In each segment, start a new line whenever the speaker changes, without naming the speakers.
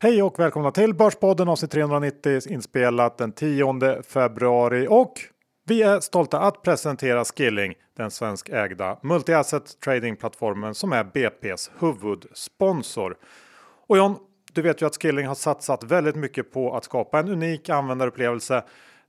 Hej och välkomna till Börspodden avsnitt 390 inspelat den 10 februari och vi är stolta att presentera Skilling, den svenskägda multi-asset tradingplattformen som är BPs huvudsponsor. Och John, du vet ju att Skilling har satsat väldigt mycket på att skapa en unik användarupplevelse.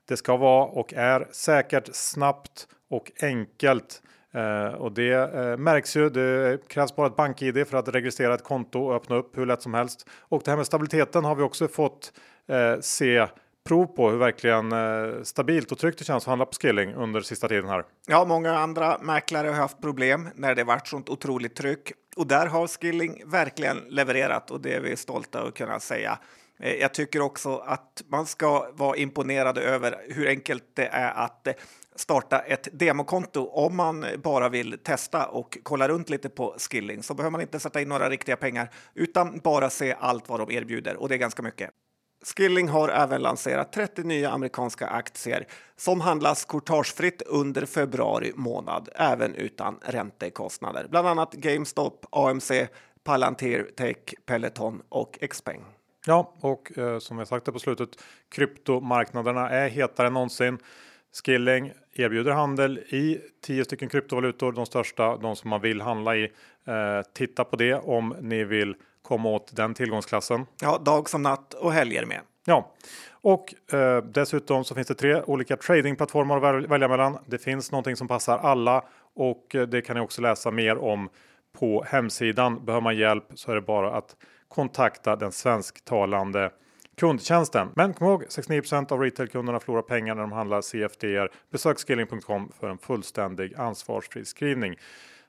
Det ska vara och är säkert, snabbt och enkelt. Eh, och det eh, märks ju. Det krävs bara ett bank-id för att registrera ett konto och öppna upp hur lätt som helst. Och det här med stabiliteten har vi också fått eh, se prov på hur verkligen eh, stabilt och tryggt det känns att handla på Skilling under sista tiden här.
Ja, många andra mäklare har haft problem när det varit sånt otroligt tryck och där har Skilling verkligen levererat och det är vi stolta att kunna säga. Eh, jag tycker också att man ska vara imponerad över hur enkelt det är att eh, starta ett demokonto om man bara vill testa och kolla runt lite på Skilling så behöver man inte sätta in några riktiga pengar utan bara se allt vad de erbjuder och det är ganska mycket. Skilling har även lanserat 30 nya amerikanska aktier som handlas courtagefritt under februari månad, även utan räntekostnader. Bland annat GameStop, AMC, Palantir Tech, Peloton och Xpeng.
Ja, och eh, som jag sagt på slutet, kryptomarknaderna är hetare än någonsin. Skilling erbjuder handel i 10 stycken kryptovalutor, de största, de som man vill handla i. Eh, titta på det om ni vill komma åt den tillgångsklassen.
Ja, dag som natt och helger med.
Ja, och eh, dessutom så finns det tre olika tradingplattformar att välja mellan. Det finns någonting som passar alla och eh, det kan ni också läsa mer om på hemsidan. Behöver man hjälp så är det bara att kontakta den svensktalande kundtjänsten. Men kom ihåg 69% av retailkunderna förlorar pengar när de handlar CFDR. Besök skilling.com för en fullständig ansvarsfri skrivning.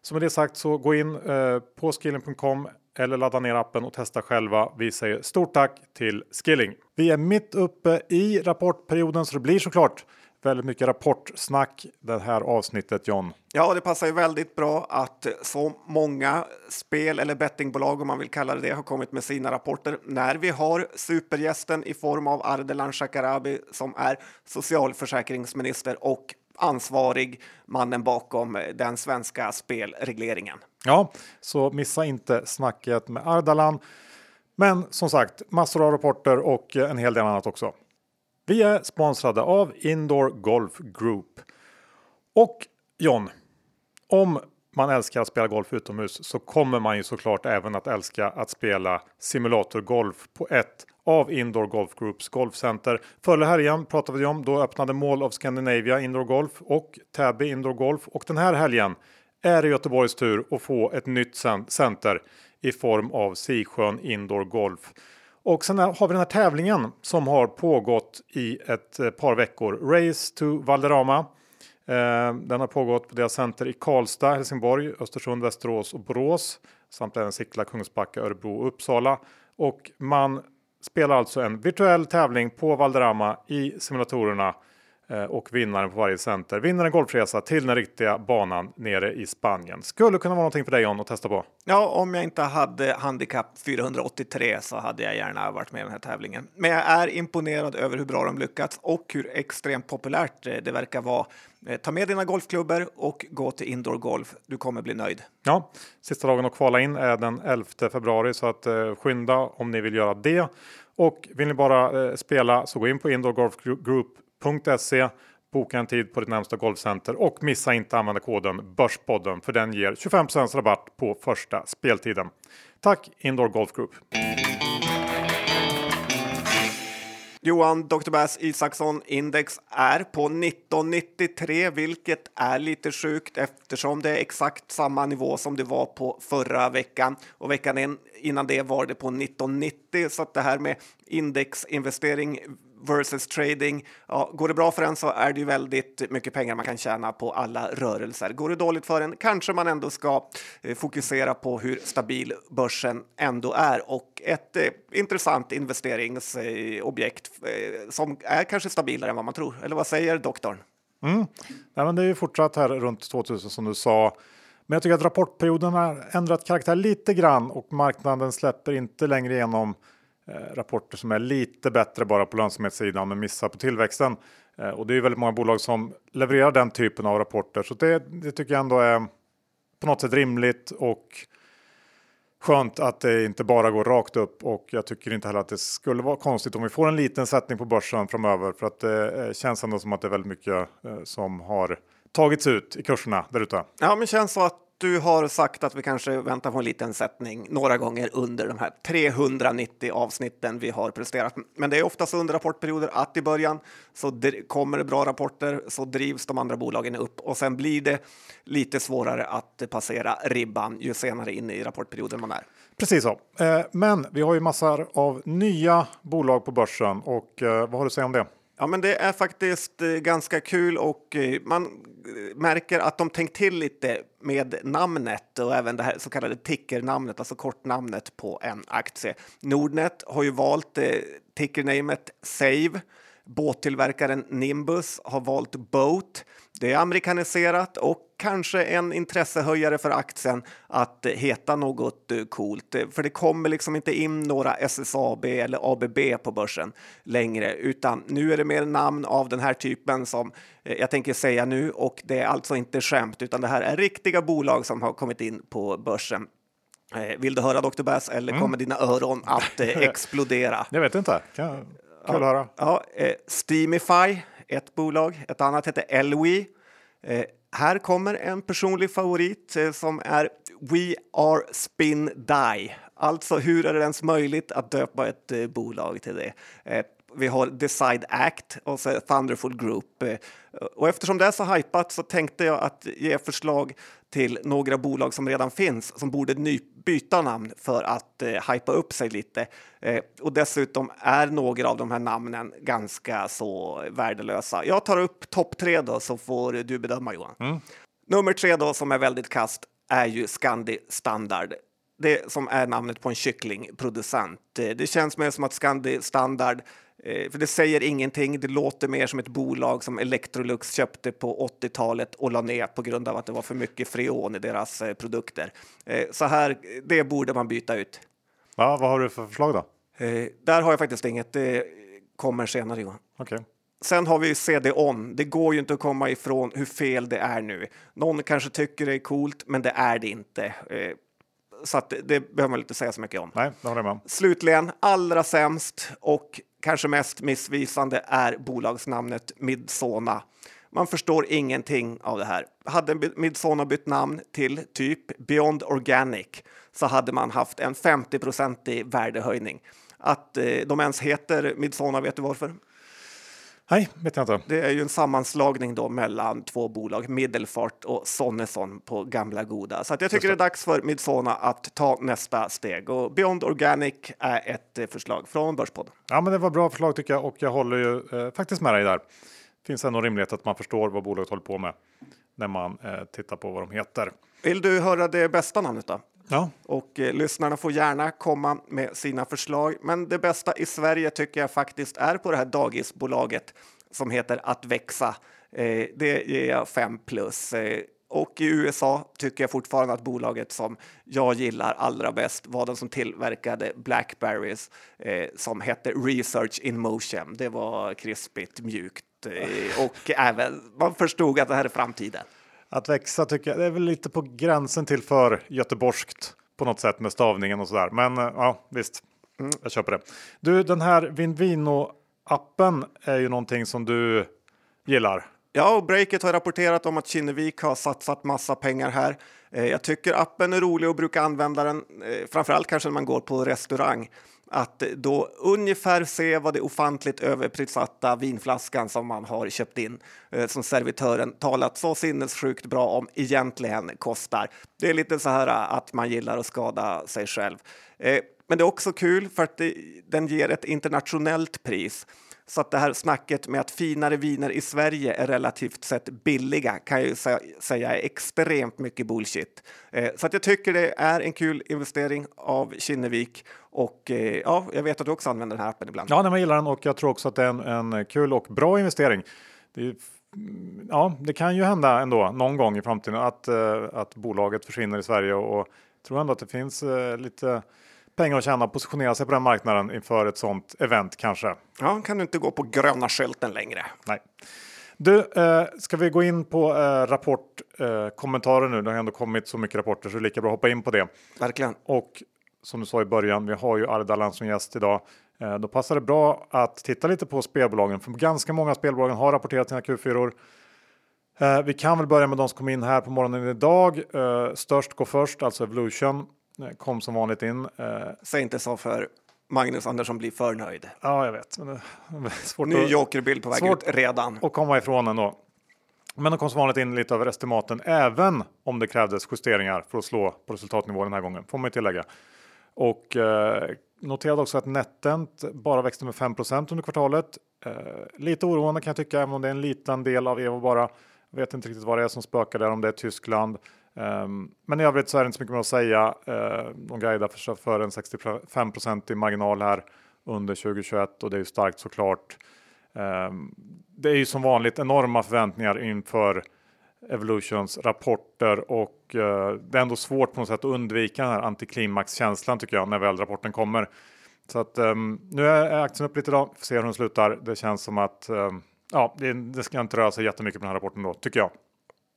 Så med det sagt så gå in eh, på skilling.com eller ladda ner appen och testa själva. Vi säger stort tack till Skilling. Vi är mitt uppe i rapportperioden så det blir såklart väldigt mycket rapportsnack det här avsnittet John.
Ja, det passar ju väldigt bra att så många spel eller bettingbolag om man vill kalla det det har kommit med sina rapporter när vi har supergästen i form av Ardalan Shekarabi som är socialförsäkringsminister och ansvarig mannen bakom den svenska spelregleringen.
Ja, så missa inte snacket med Ardalan. Men som sagt, massor av rapporter och en hel del annat också. Vi är sponsrade av Indoor Golf Group. Och John, om man älskar att spela golf utomhus så kommer man ju såklart även att älska att spela simulatorgolf på ett av Indoor Golf Groups golfcenter. Förra helgen pratade vi om, då öppnade Mall of Scandinavia Indoor Golf och Täby Indoor Golf och den här helgen är det Göteborgs tur att få ett nytt center i form av Sisjön Indoor Golf. Och sen har vi den här tävlingen som har pågått i ett eh, par veckor. Race to Valderrama. Eh, den har pågått på deras center i Karlstad, Helsingborg, Östersund, Västerås och Borås samt även Sickla, Kungsbacka, Örebro och Uppsala. Och man spelar alltså en virtuell tävling på Valderrama i simulatorerna och vinnaren på varje center vinner en golfresa till den riktiga banan nere i Spanien. Skulle kunna vara någonting för dig John att testa på.
Ja, om jag inte hade handikapp 483 så hade jag gärna varit med i den här tävlingen. Men jag är imponerad över hur bra de lyckats och hur extremt populärt det verkar vara. Eh, ta med dina golfklubbor och gå till indoor golf. Du kommer bli nöjd.
Ja, sista dagen att kvala in är den 11 februari så att eh, skynda om ni vill göra det. Och vill ni bara eh, spela så gå in på Indoor Golf Boka en tid på ditt närmsta golfcenter och missa inte använda koden Börspodden för den ger 25 rabatt på första speltiden. Tack Indoor Golf Group!
Johan Dr. Bass Isaksson index är på 1993, vilket är lite sjukt eftersom det är exakt samma nivå som det var på förra veckan och veckan innan det var det på 1990. Så att det här med indexinvestering versus trading. Ja, går det bra för en så är det ju väldigt mycket pengar man kan tjäna på alla rörelser. Går det dåligt för en kanske man ändå ska eh, fokusera på hur stabil börsen ändå är och ett eh, intressant investeringsobjekt eh, som är kanske stabilare än vad man tror. Eller vad säger doktorn?
Mm. Nej, men det är ju fortsatt här runt 2000 som du sa. Men jag tycker att rapportperioden har ändrat karaktär lite grann och marknaden släpper inte längre igenom Eh, rapporter som är lite bättre bara på lönsamhetssidan men missar på tillväxten. Eh, och det är väldigt många bolag som levererar den typen av rapporter så det, det tycker jag ändå är på något sätt rimligt och skönt att det inte bara går rakt upp och jag tycker inte heller att det skulle vara konstigt om vi får en liten sättning på börsen framöver för att det känns ändå som att det är väldigt mycket som har tagits ut i kurserna där ute.
Ja, men känns så att du har sagt att vi kanske väntar på en liten sättning några gånger under de här 390 avsnitten vi har presterat. Men det är oftast under rapportperioder att i början så kommer det bra rapporter så drivs de andra bolagen upp och sen blir det lite svårare att passera ribban ju senare in i rapportperioden man är.
Precis så. Eh, men vi har ju massor av nya bolag på börsen och eh, vad har du att säga om det?
Ja, men det är faktiskt eh, ganska kul och man märker att de tänkt till lite med namnet och även det här så kallade tickernamnet, alltså kortnamnet på en aktie. Nordnet har ju valt eh, tickernamet Save. Båttillverkaren Nimbus har valt Boat. Det är amerikaniserat och kanske en intressehöjare för aktien att heta något eh, coolt. För det kommer liksom inte in några SSAB eller ABB på börsen längre, utan nu är det mer namn av den här typen som eh, jag tänker säga nu och det är alltså inte skämt, utan det här är riktiga bolag som har kommit in på börsen. Eh, vill du höra Dr. Bass eller mm. kommer dina öron att explodera?
Jag vet inte. Kan, kul att höra.
Ja, Steamify, ett bolag. Ett annat heter Elwi. Här kommer en personlig favorit eh, som är We Are Spin Die. Alltså, hur är det ens möjligt att döpa ett eh, bolag till det? Eh, vi har Decide Act och så Thunderful Group. Och eftersom det är så hypat så tänkte jag att ge förslag till några bolag som redan finns som borde ny byta namn för att eh, hypa upp sig lite. Eh, och dessutom är några av de här namnen ganska så värdelösa. Jag tar upp topp tre då så får du bedöma Johan. Mm. Nummer tre då som är väldigt kast är ju Scandi Standard. Det som är namnet på en kycklingproducent. Eh, det känns mer som att Scandi Standard Eh, för det säger ingenting. Det låter mer som ett bolag som Electrolux köpte på 80-talet och la ner på grund av att det var för mycket freon i deras eh, produkter. Eh, så här, det borde man byta ut.
Ja, vad har du för förslag då?
Där har jag faktiskt inget. Det kommer senare Johan.
Okay.
Sen har vi CD-ON. Det går ju inte att komma ifrån hur fel det är nu. Någon kanske tycker det är coolt, men det är det inte. Så att det behöver man inte säga så mycket om.
Nej, det håller jag med.
Slutligen, allra sämst och kanske mest missvisande är bolagsnamnet Midsona. Man förstår ingenting av det här. Hade Midsona bytt namn till typ Beyond Organic så hade man haft en 50 i värdehöjning. Att eh, de ens heter Midsona, vet du varför?
Nej, vet jag inte.
Det är ju en sammanslagning då mellan två bolag, Middelfart och Sonneson på gamla goda. Så att jag tycker det. det. är dags för Midsona att ta nästa steg och Beyond Organic är ett eh, förslag från Börspodden.
Ja, men det var bra förslag tycker jag och jag håller ju eh, faktiskt med dig där. Finns ändå rimlighet att man förstår vad bolaget håller på med när man eh, tittar på vad de heter.
Vill du höra det bästa namnet då?
Ja.
Och eh, lyssnarna får gärna komma med sina förslag. Men det bästa i Sverige tycker jag faktiskt är på det här dagisbolaget som heter Att växa. Eh, det ger jag 5 plus. Eh, och i USA tycker jag fortfarande att bolaget som jag gillar allra bäst var den som tillverkade Blackberries eh, som hette Research in Motion. Det var krispigt, mjukt och även man förstod att det här är framtiden.
Att växa tycker jag det är väl lite på gränsen till för göteborgskt på något sätt med stavningen och så där. Men eh, ja, visst, mm. jag köper det. Du, den här Vinvino appen är ju någonting som du gillar.
Ja, och Breakit har rapporterat om att Kinnevik har satsat massa pengar här. Eh, jag tycker appen är rolig och brukar använda den, eh, framförallt kanske när man går på restaurang att då ungefär se vad det ofantligt överprissatta vinflaskan som man har köpt in eh, som servitören talat så sinnessjukt bra om egentligen kostar. Det är lite så här eh, att man gillar att skada sig själv. Eh, men det är också kul för att det, den ger ett internationellt pris. Så att det här snacket med att finare viner i Sverige är relativt sett billiga kan jag ju säga är extremt mycket bullshit. Eh, så att jag tycker det är en kul investering av Kinnevik och eh, ja, jag vet att du också använder den här appen ibland.
Ja, jag gillar den och jag tror också att det är en, en kul och bra investering. Det ja, det kan ju hända ändå någon gång i framtiden att, eh, att bolaget försvinner i Sverige och, och tror ändå att det finns lite pengar att tjäna positionera sig på den marknaden inför ett sånt event kanske.
Ja, kan du inte gå på gröna skylten längre.
Nej. Du, eh, ska vi gå in på eh, rapportkommentarer eh, nu? Det har ändå kommit så mycket rapporter så det är lika bra att hoppa in på det.
Verkligen.
Och som du sa i början, vi har ju Ardalan som gäst idag. Eh, då passar det bra att titta lite på spelbolagen, för ganska många spelbolagen har rapporterat sina Q4. Eh, vi kan väl börja med de som kom in här på morgonen idag. Eh, störst går först, alltså Evolution, kom som vanligt in. Eh,
Säg inte så för Magnus Andersson blir för nöjd.
ja, jag vet. Är svårt
Ny jokerbild på väg
svårt-
ut redan.
att komma ifrån ändå. Men de kom som vanligt in lite över estimaten, även om det krävdes justeringar för att slå på resultatnivå den här gången, får man ju tillägga. Och eh, noterade också att NetEnt bara växte med 5% under kvartalet. Eh, lite oroande kan jag tycka, även om det är en liten del av Evo bara. Jag vet inte riktigt vad det är som spökar där, om det är Tyskland. Um, men i övrigt så är det inte så mycket mer att säga. Uh, de guidar för, för en 65 i marginal här under 2021 och det är ju starkt såklart. Um, det är ju som vanligt enorma förväntningar inför Evolutions rapporter och uh, det är ändå svårt på något sätt att undvika den här antiklimaxkänslan tycker jag när väl rapporten kommer. Så att um, nu är aktien upp lite idag, får se hur den slutar. Det känns som att um, ja, det, det ska inte röra sig jättemycket på den här rapporten då, tycker jag.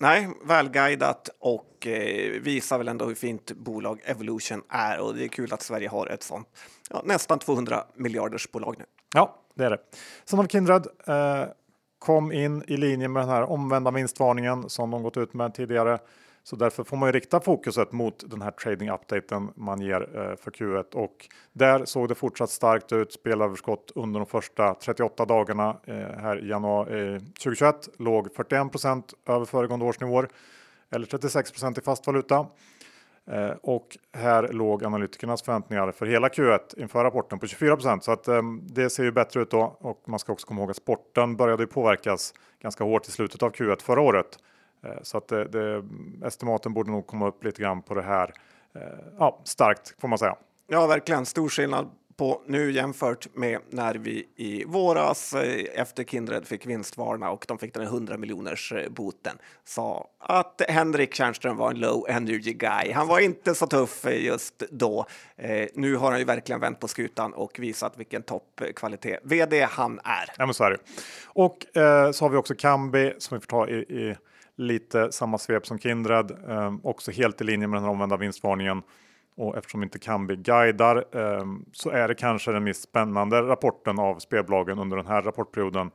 Nej, välguidat och eh, visar väl ändå hur fint bolag Evolution är och det är kul att Sverige har ett sånt ja, nästan 200 miljarders bolag nu.
Ja, det är det. Sen har vi Kindred. Eh, kom in i linje med den här omvända vinstvarningen som de gått ut med tidigare. Så därför får man ju rikta fokuset mot den här trading updaten man ger eh, för Q1 och där såg det fortsatt starkt ut. Spelöverskott under de första 38 dagarna eh, här i januari eh, 2021 låg 41% över föregående årsnivåer eller 36 i fast valuta. Eh, och här låg analytikernas förväntningar för hela Q1 inför rapporten på 24 så att eh, det ser ju bättre ut då. Och man ska också komma ihåg att sporten började påverkas ganska hårt i slutet av Q1 förra året. Eh, så att det, det, estimaten borde nog komma upp lite grann på det här. Eh, ja, starkt får man säga.
Ja, verkligen stor skillnad på nu jämfört med när vi i våras eh, efter Kindred fick vinstvarna och de fick den här 100 miljoners eh, boten sa att Henrik Tjärnström var en low energy guy. Han var inte så tuff eh, just då. Eh, nu har han ju verkligen vänt på skutan och visat vilken toppkvalitet vd han är.
Ja, men så är det. Och eh, så har vi också Kambi som vi får ta i, i lite samma svep som Kindred. Eh, också helt i linje med den omvända vinstvarningen. Och eftersom inte Kambi guidar eh, så är det kanske den mest spännande rapporten av spelbolagen under den här rapportperioden.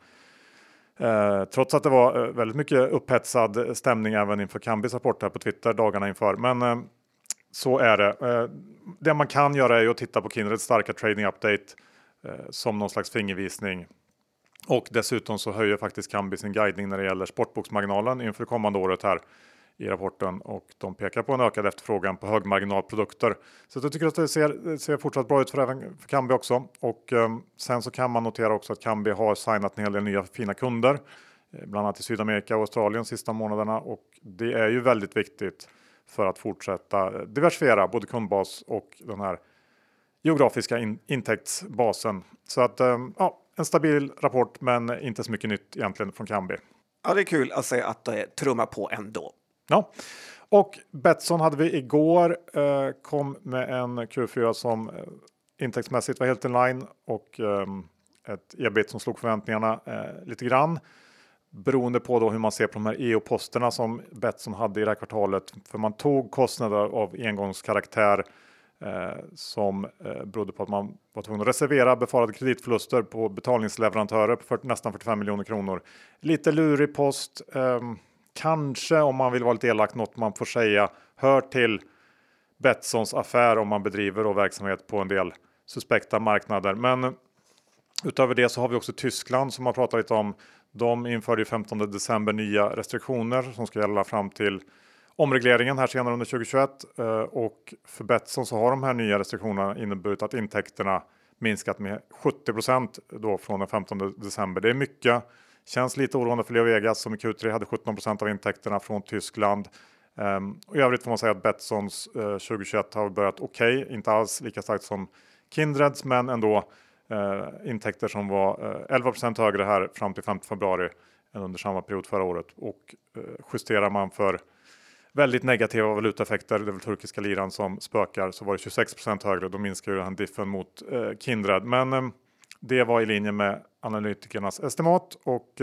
Eh, trots att det var eh, väldigt mycket upphetsad stämning även inför Kambis rapport här på Twitter dagarna inför. Men eh, så är det. Eh, det man kan göra är ju att titta på Kindreds starka trading update eh, som någon slags fingervisning. Och dessutom så höjer faktiskt Kambi sin guidning när det gäller sportboksmarginalen inför det kommande året här i rapporten och de pekar på en ökad efterfrågan på högmarginalprodukter. Så jag tycker att det ser, ser fortsatt bra ut för, även för Kambi också. Och eh, sen så kan man notera också att Kambi har signat en hel del nya fina kunder, eh, bland annat i Sydamerika och Australien de sista månaderna och det är ju väldigt viktigt för att fortsätta eh, diversifiera både kundbas och den här geografiska in intäktsbasen. Så att eh, ja, en stabil rapport, men inte så mycket nytt egentligen från Kambi.
Ja, det är kul att se att det trummar på ändå.
Ja, och Betsson hade vi igår. Eh, kom med en Q4 som eh, intäktsmässigt var helt in line och eh, ett ebit som slog förväntningarna eh, lite grann. Beroende på då hur man ser på de här EU-posterna som Betsson hade i det här kvartalet. För man tog kostnader av engångskaraktär eh, Eh, som eh, berodde på att man var tvungen att reservera befarade kreditförluster på betalningsleverantörer på 40, nästan 45 miljoner kronor. Lite lurig post. Eh, kanske om man vill vara lite elak något man får säga hör till Betssons affär om man bedriver då verksamhet på en del suspekta marknader. Men utöver det så har vi också Tyskland som man pratat lite om. De införde 15 december nya restriktioner som ska gälla fram till omregleringen här senare under 2021 eh, och för Betsson så har de här nya restriktionerna inneburit att intäkterna minskat med 70 då från den 15 december. Det är mycket. Känns lite oroande för Leo Vegas som i Q3 hade 17% av intäkterna från Tyskland. Um, och I övrigt får man säga att Betssons eh, uh, 2021 har börjat okej, okay. inte alls lika starkt som Kindreds, men ändå uh, intäkter som var uh, 11% högre här fram till 5 februari än under samma period förra året. Och uh, justerar man för väldigt negativa valutaeffekter, det är väl turkiska liran som spökar, så var det 26% högre. Då minskar ju den här diffen mot uh, Kindred. Men um, det var i linje med analytikernas estimat och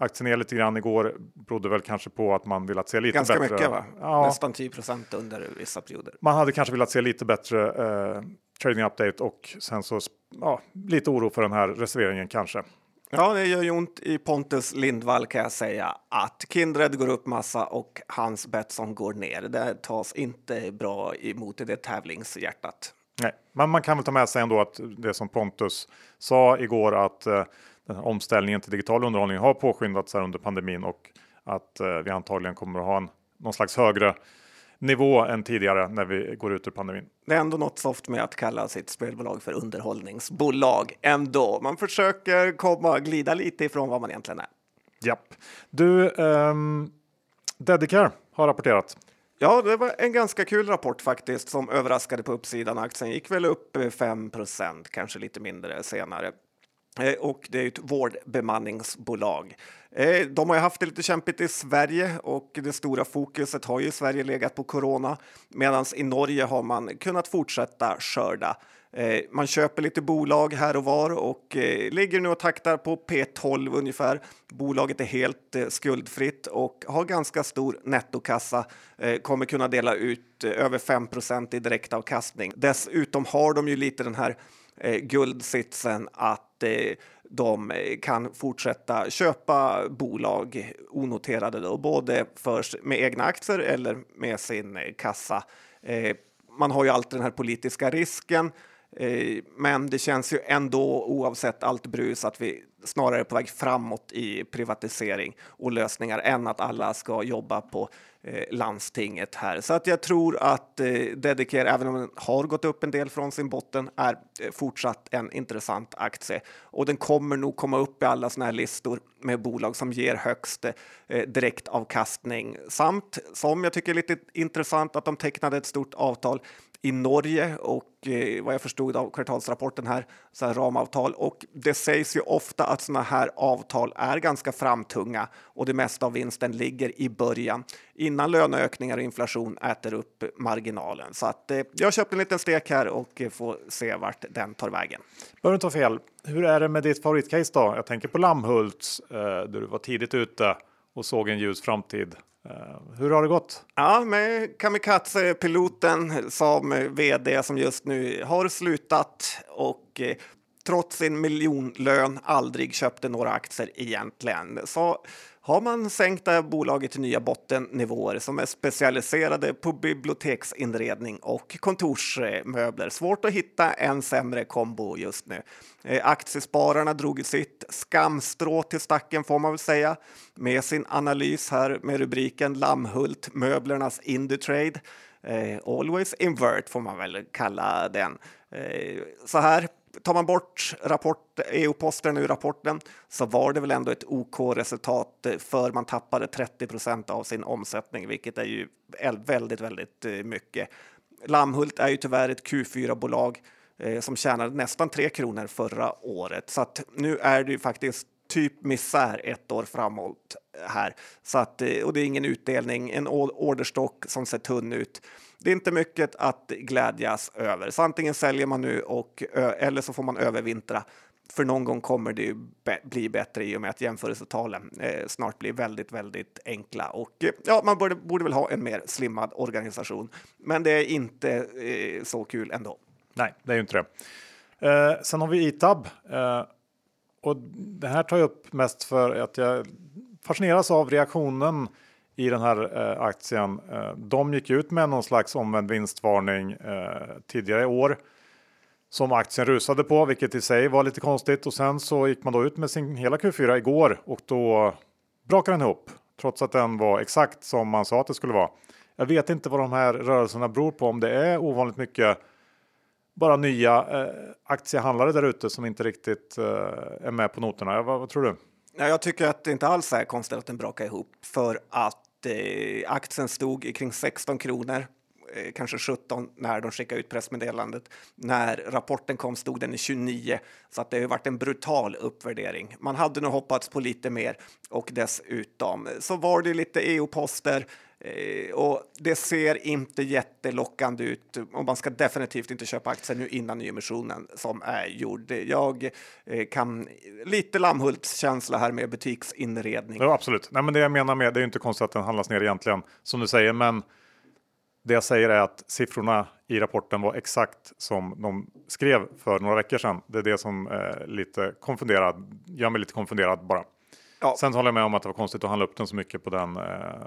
Aktien ner lite grann igår berodde väl kanske på att man velat se lite
Ganska
bättre.
mycket va?
Ja,
Nästan 10% under vissa perioder.
man hade kanske velat se lite bättre eh, trading update och sen så ja, lite oro för den här reserveringen kanske.
Ja, det gör ju ont i Pontus Lindvall kan jag säga att Kindred går upp massa och hans Betsson går ner. Det tas inte bra emot i det tävlingshjärtat.
Nej, men man kan väl ta med sig ändå att det som Pontus sa igår att eh, omställningen till digital underhållning har påskyndats här under pandemin och att eh, vi antagligen kommer att ha en, någon slags högre nivå än tidigare när vi går ut ur pandemin.
Det är ändå något soft med att kalla sitt spelbolag för underhållningsbolag ändå. Man försöker komma glida lite ifrån vad man egentligen är.
Japp. Du, ehm, Dedicare har rapporterat.
Ja, det var en ganska kul rapport faktiskt som överraskade på uppsidan. Aktien gick väl upp 5% kanske lite mindre senare. Eh, och det är ett vårdbemanningsbolag. Eh, de har ju haft det lite kämpigt i Sverige och det stora fokuset har ju i Sverige legat på corona medan i Norge har man kunnat fortsätta skörda. Eh, man köper lite bolag här och var och ligger nu och taktar på P12 ungefär. Bolaget är helt skuldfritt och har ganska stor nettokassa. Kommer kunna dela ut över 5% i direktavkastning. Dessutom har de ju lite den här guldsitsen att att eh, de eh, kan fortsätta köpa bolag onoterade då, både för, med egna aktier eller med sin eh, kassa. Man har ju alltid den här politiska risken, men det känns ju ändå oavsett allt brus att vi snarare är på väg framåt i privatisering och lösningar än att alla ska jobba på Eh, landstinget här. Så att jag tror att eh, Dedicare, även om den har gått upp en del från sin botten, är eh, fortsatt en intressant aktie och den kommer nog komma upp i alla såna här listor med bolag som ger högst eh, direktavkastning samt som jag tycker är lite intressant att de tecknade ett stort avtal i Norge och eh, vad jag förstod av kvartalsrapporten här, så här ramavtal. Och det sägs ju ofta att sådana här avtal är ganska framtunga och det mesta av vinsten ligger i början innan löneökningar och inflation äter upp marginalen. Så att eh, jag köpte en liten stek här och eh, får se vart den tar vägen.
Bör inte ta fel. Hur är det med ditt favoritcase då? Jag tänker på Lammhults eh, där du var tidigt ute och såg en ljus framtid. Eh, hur har det gått?
Ja, med Kamikaze-piloten som vd som just nu har slutat och eh, trots sin miljonlön aldrig köpte några aktier egentligen. Så har man sänkt det här bolaget till nya bottennivåer som är specialiserade på biblioteksinredning och kontorsmöbler. Svårt att hitta en sämre kombo just nu. Eh, aktiespararna drog sitt skamstrå till stacken får man väl säga med sin analys här med rubriken Lammhult möblernas Indutrade. Eh, always invert får man väl kalla den. Eh, så här tar man bort rapport, EU-posten ur rapporten så var det väl ändå ett OK-resultat eh, för man tappade 30% av sin omsättning, vilket är ju väldigt, väldigt eh, mycket. Lammhult är ju tyvärr ett Q4-bolag eh, som tjänade nästan 3 kronor förra året, så att nu är det ju faktiskt typ misär ett år framåt här. Så att, eh, och det är ingen utdelning, en orderstock som ser tunn ut. Det är inte mycket att glädjas över. Så antingen säljer man nu och, eller så får man övervintra. För någon gång kommer det ju bli bättre i och med att jämförelsetalen eh, snart blir väldigt, väldigt enkla. Och eh, ja, man borde, borde väl ha en mer slimmad organisation. Men det är inte eh, så kul ändå.
Nej, det är ju inte det. Eh, sen har vi Itab. Eh, och det här tar jag upp mest för att jag fascineras av reaktionen i den här eh, aktien. Eh, de gick ut med någon slags omvänd vinstvarning eh, tidigare i år som aktien rusade på, vilket i sig var lite konstigt. Och sen så gick man då ut med sin hela Q4 igår och då brakade den ihop trots att den var exakt som man sa att det skulle vara. Jag vet inte vad de här rörelserna beror på, om det är ovanligt mycket bara nya eh, aktiehandlare där ute som inte riktigt eh, är med på noterna. Vad, vad tror du?
Jag tycker att det inte alls är konstigt att den brakar ihop för att eh, aktien stod kring 16 kronor, eh, kanske 17 när de skickade ut pressmeddelandet. När rapporten kom stod den i 29 så att det har varit en brutal uppvärdering. Man hade nog hoppats på lite mer och dessutom så var det lite EU-poster och det ser inte jättelockande ut och man ska definitivt inte köpa aktier nu innan nyemissionen som är gjord. Jag eh, kan lite Lammhults-känsla här med butiksinredning.
Ja, absolut. Nej, men det jag menar med det är inte konstigt att den handlas ner egentligen som du säger, men det jag säger är att siffrorna i rapporten var exakt som de skrev för några veckor sedan. Det är det som är lite konfunderad, gör mig lite konfunderad bara. Ja. Sen håller jag med om att det var konstigt att handla upp den så mycket på den, eh,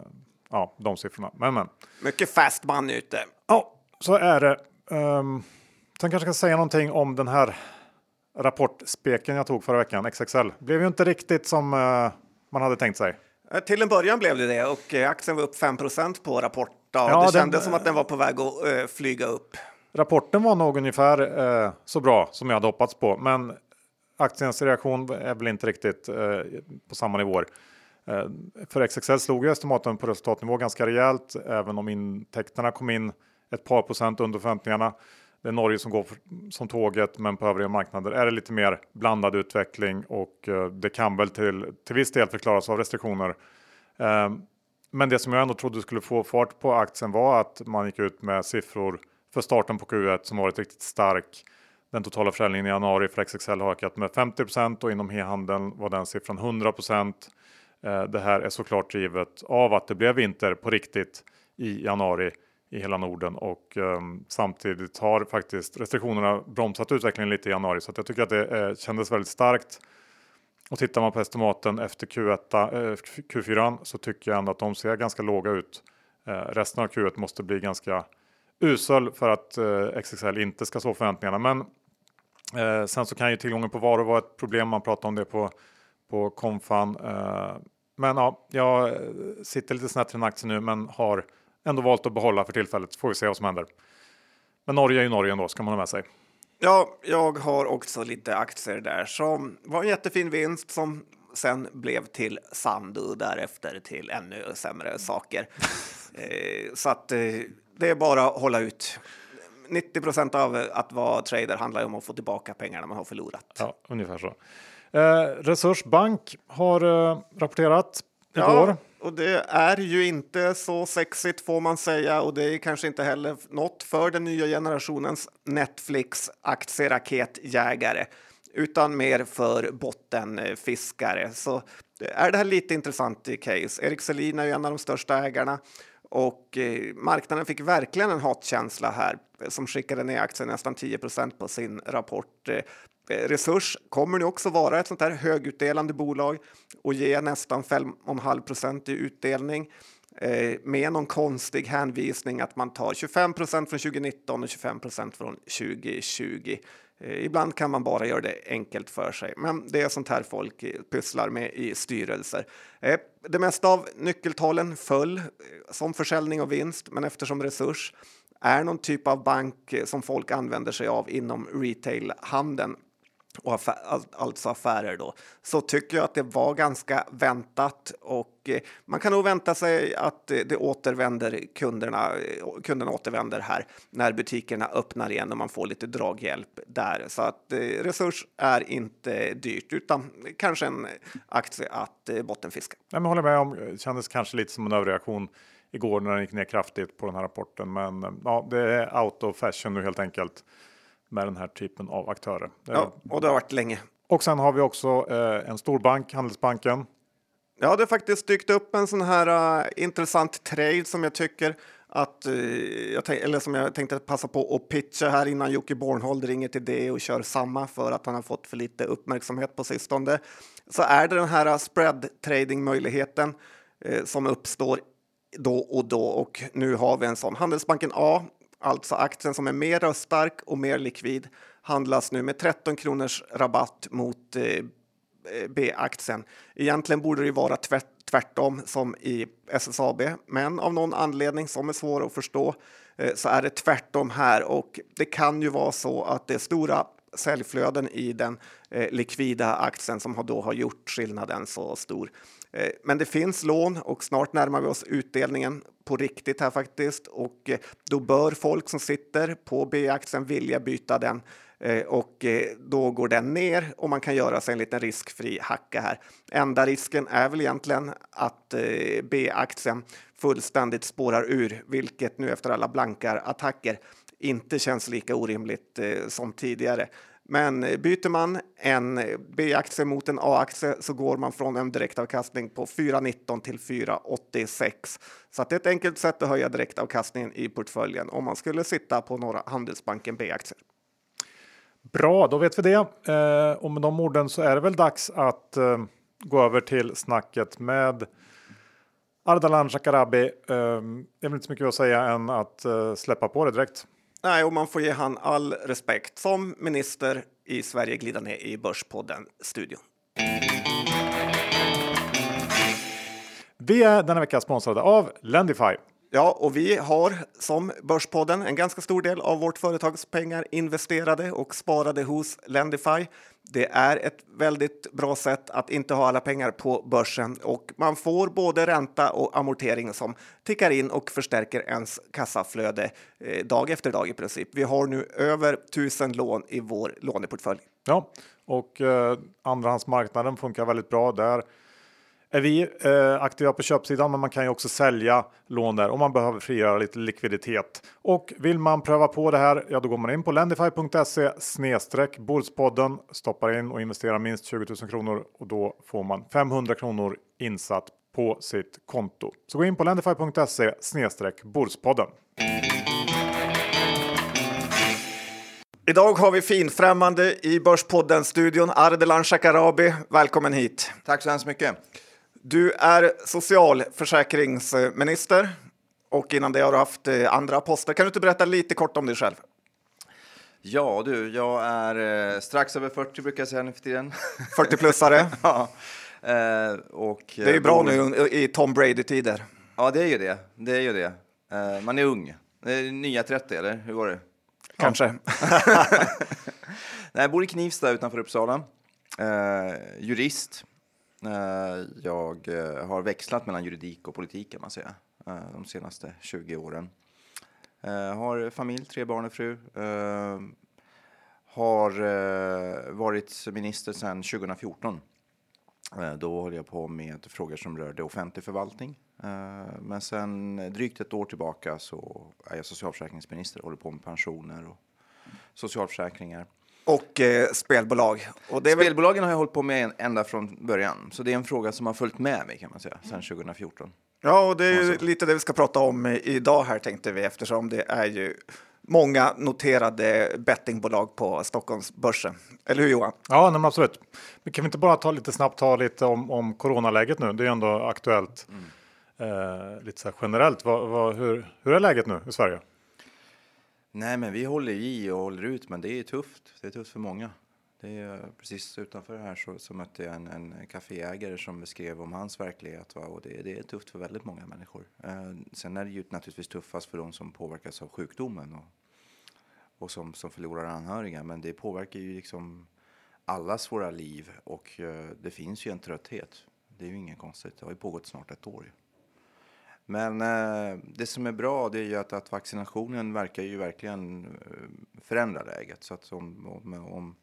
ja, de siffrorna. Men, men.
Mycket fast man ute.
Ja, så är det. Um, sen kanske jag ska säga någonting om den här rapportspeken jag tog förra veckan, XXL. Blev ju inte riktigt som uh, man hade tänkt sig.
Eh, till en början blev det det och eh, aktien var upp 5% på rapport. Ja, det kändes som att den var på väg att uh, flyga upp.
Rapporten var nog ungefär uh, så bra som jag hade hoppats på, men aktiens reaktion är väl inte riktigt på samma nivåer. Eh, för XXL slog ju estimaten på resultatnivå ganska rejält, även om intäkterna kom in ett par procent under förväntningarna. Det är Norge som går som tåget, men på övriga marknader är det lite mer blandad utveckling och eh, det kan väl till, till viss del förklaras av restriktioner. Eh, men det som jag ändå trodde skulle få fart på aktien var att man gick ut med siffror för starten på Q1 som varit riktigt stark. Den totala försäljningen i januari för XXL har ökat med 50% och inom e-handeln var den siffran 100 Eh, det här är såklart drivet av att det blev vinter på riktigt i januari i hela Norden och um, samtidigt har faktiskt restriktionerna bromsat utvecklingen lite i januari så att jag tycker att det eh, kändes väldigt starkt. Och tittar man på estimaten efter Q1, eh, Q4 så tycker jag ändå att de ser ganska låga ut. Eh, resten av Q1 måste bli ganska usel för att eh, XXL inte ska slå förväntningarna. Men eh, sen så kan ju tillgången på varor vara ett problem. Man pratar om det på, på Confan. Eh, men ja, jag sitter lite snett i den aktien nu men har ändå valt att behålla för tillfället. Får vi se vad som händer. Men Norge är ju Norge ändå, ska man ha med sig.
Ja, jag har också lite aktier där som var en jättefin vinst som sen blev till sand och därefter till ännu sämre saker. eh, så att eh, det är bara att hålla ut. 90 procent av att vara trader handlar om att få tillbaka pengarna man har förlorat.
Ja, ungefär så. Eh, Resursbank har eh, rapporterat igår. Ja,
och det är ju inte så sexigt får man säga och det är kanske inte heller något för den nya generationens Netflix aktieraketjägare utan mer för bottenfiskare. Så är det här lite intressant i case. Erik Selin är ju en av de största ägarna och eh, marknaden fick verkligen en hatkänsla här som skickade ner aktien nästan 10% på sin rapport. Eh, resurs kommer nu också vara ett sånt här högutdelande bolag och ge nästan 5,5 procent i utdelning eh, med någon konstig hänvisning att man tar 25 procent från 2019 och 25 procent från 2020. Eh, ibland kan man bara göra det enkelt för sig, men det är sånt här folk pysslar med i styrelser. Eh, det mesta av nyckeltalen föll eh, som försäljning och vinst, men eftersom Resurs är någon typ av bank som folk använder sig av inom retailhandeln och affär, alltså affärer då, så tycker jag att det var ganska väntat och eh, man kan nog vänta sig att det återvänder kunderna. Eh, kunderna återvänder här när butikerna öppnar igen och man får lite draghjälp där. Så att eh, resurs är inte dyrt utan kanske en aktie att bottenfiska.
Jag håller med om. Det kändes kanske lite som en överreaktion igår när den gick ner kraftigt på den här rapporten, men ja, det är out of fashion nu helt enkelt med den här typen av aktörer.
Ja, och det har varit länge.
Och sen har vi också eh, en storbank, Handelsbanken.
Ja, det har faktiskt dykt upp en sån här uh, intressant trade som jag tycker att uh, jag eller som jag tänkte passa på att pitcha här innan Jocke Bornhold ringer till det och kör samma för att han har fått för lite uppmärksamhet på sistone. Så är det den här spread trading möjligheten uh, som uppstår då och då och nu har vi en sån. Handelsbanken A alltså aktien som är mer röststark och mer likvid, handlas nu med 13 kronors rabatt mot eh, eh, B-aktien. Egentligen borde det vara tvärtom som i SSAB, men av någon anledning som är svår att förstå eh, så är det tvärtom här och det kan ju vara så att det är stora säljflöden i den eh, likvida aktien som har då har gjort skillnaden så stor. Eh, men det finns lån och snart närmar vi oss utdelningen på riktigt här faktiskt och eh, då bör folk som sitter på B-aktien vilja byta den eh, och då går den ner och man kan göra sig en liten riskfri hacka här. Enda risken är väl egentligen att B-aktien fullständigt spårar ur, vilket nu efter alla blankar attacker inte känns lika orimligt som tidigare. Men eh, byter man en eh, B-aktie mot en A-aktie så går man från en direktavkastning på 4,19 till 4,86. Så det är ett enkelt sätt att höja direktavkastningen i portföljen om man skulle sitta på några Handelsbanken B-aktier.
Bra, då vet vi det. Eh, och med de orden så är det väl dags att eh, gå över till snacket med Ardalan Shekarabi. Eh, det är väl inte så mycket att säga än att eh, släppa på det direkt.
Nej, och man får ge han all respekt som minister i Sverige glida ner i Börspodden-studion.
Vi är denna vecka sponsrade av Lendify.
Ja, och vi har som Börspodden en ganska stor del av vårt företags pengar investerade och sparade hos Lendify. Det är ett väldigt bra sätt att inte ha alla pengar på börsen och man får både ränta och amortering som tickar in och förstärker ens kassaflöde eh, dag efter dag i princip. Vi har nu över tusen lån i vår låneportfölj.
Ja, och eh, andrahandsmarknaden funkar väldigt bra där är vi eh, aktiva på köpsidan, men man kan ju också sälja lån där om man behöver frigöra lite likviditet. Och vill man pröva på det här, ja då går man in på lendify.se snedstreck Bordspodden, stoppar in och investerar minst 20 000 kronor och då får man 500 kronor insatt på sitt konto. Så gå in på lendify.se snedstreck Bordspodden.
Idag har vi finfrämmande i Börspodden-studion Ardelan Shekarabi. Välkommen hit!
Tack så hemskt mycket!
Du är socialförsäkringsminister och innan det har du haft eh, andra poster. Kan du inte berätta lite kort om dig själv?
Ja du, jag är eh, strax över 40 brukar jag säga nu för tiden.
40-plussare?
ja. Eh, och,
det är ju bra nu i Tom Brady-tider.
Ja, det är ju det. Det är ju det. Eh, man är ung. Det är nya 30, eller hur går det?
Kanske.
Nej, jag bor i Knivsta utanför Uppsala. Eh, jurist. Eh, jag eh, har växlat mellan juridik och politik kan man säga eh, de senaste 20 åren. Har familj, tre barn och fru. Har varit minister sedan 2014. Då håller jag på med frågor som rörde offentlig förvaltning. Men sen drygt ett år tillbaka så är jag socialförsäkringsminister och håller på med pensioner och socialförsäkringar
och eh, spelbolag. Och
det Spelbolagen väl... har jag hållit på med ända från början, så det är en fråga som har följt med mig kan man säga, sedan 2014.
Ja, och det är ju lite det vi ska prata om idag här tänkte vi, eftersom det är ju många noterade bettingbolag på Stockholmsbörsen. Eller hur Johan?
Ja, nej, absolut. Men kan vi inte bara ta lite snabbt ta lite om, om coronaläget nu? Det är ändå aktuellt. Mm. Eh, lite så generellt. Vad, vad, hur, hur är läget nu i Sverige?
Nej, men vi håller i och håller ut, men det är tufft. Det är tufft för många. Det är, eh, precis utanför här så, så mötte jag en, en kaféägare som beskrev om hans verklighet. Va? Och det, det är tufft för väldigt många människor. Eh, sen är det ju naturligtvis tuffast för de som påverkas av sjukdomen och, och som, som förlorar anhöriga. Men det påverkar ju liksom allas våra liv och eh, det finns ju en trötthet. Det är ju inget konstigt. Det har ju pågått snart ett år. Men eh, det som är bra det är ju att, att vaccinationen verkar ju verkligen eh, förändra läget. Så att om, om, om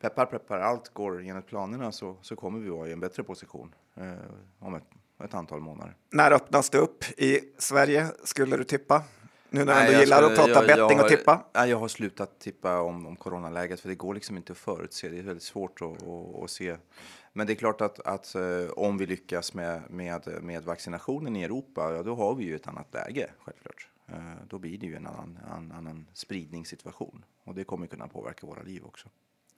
peppar peppar allt går enligt planerna så, så kommer vi vara i en bättre position eh, om ett, ett antal månader.
När öppnas det upp i Sverige skulle du tippa? Nu när du gillar att prata jag, betting
jag
och tippa?
Nej, jag har slutat tippa om, om coronaläget för det går liksom inte att förutse. Det är väldigt svårt att, att, att se men det är klart att, att eh, om vi lyckas med, med, med vaccinationen i Europa, ja, då har vi ju ett annat läge, självklart. Eh, då blir det ju en annan, en annan spridningssituation och det kommer kunna påverka våra liv också.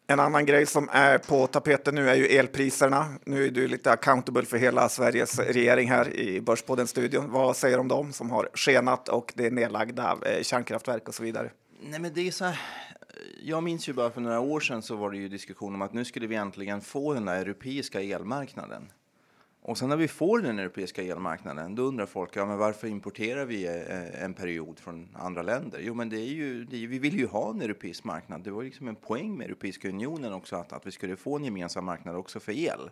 En annan grej som är på tapeten nu är ju elpriserna. Nu är du lite accountable för hela Sveriges regering här i Börspodden-studion. Vad säger du om dem som har skenat och det är nedlagda eh, kärnkraftverk och så vidare?
Nej, men det är så här, jag minns ju bara för några år sedan så var det ju diskussion om att nu skulle vi äntligen få den där europeiska elmarknaden. Och sen när vi får den europeiska elmarknaden, då undrar folk, ja men varför importerar vi eh, en period från andra länder? Jo men det är ju, det är, vi vill ju ha en europeisk marknad. Det var liksom en poäng med Europeiska unionen också, att, att vi skulle få en gemensam marknad också för el.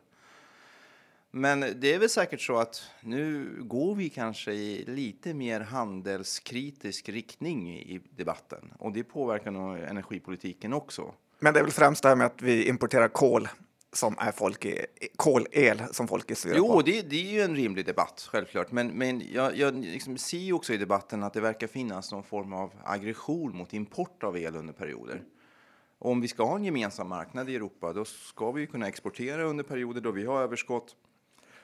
Men det är väl säkert så att nu går vi kanske i lite mer handelskritisk riktning i debatten och det påverkar nog energipolitiken också.
Men det är väl främst det här med att vi importerar kol som är folk i, kolel som folk är sura
Jo,
på.
det, det är ju en rimlig debatt, självklart. Men, men jag, jag liksom ser ju också i debatten att det verkar finnas någon form av aggression mot import av el under perioder. Och om vi ska ha en gemensam marknad i Europa, då ska vi kunna exportera under perioder då vi har överskott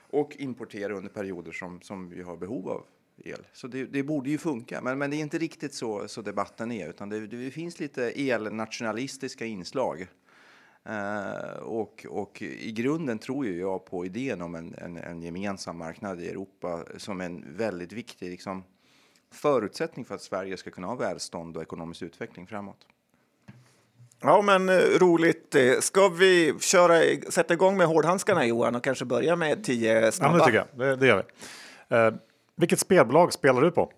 och importera under perioder som, som vi har behov av el. Så det, det borde ju funka, men, men det är inte riktigt så, så debatten är, utan det, det finns lite elnationalistiska inslag. Eh, och, och i grunden tror ju jag på idén om en, en, en gemensam marknad i Europa som en väldigt viktig liksom, förutsättning för att Sverige ska kunna ha välstånd och ekonomisk utveckling framåt.
Ja, men eh, roligt. Eh, Ska vi köra, sätta igång med hårdhandskarna Johan och kanske börja med tio
Ja,
snabba?
det tycker jag. Det, det gör vi. Eh, vilket spelbolag spelar du på?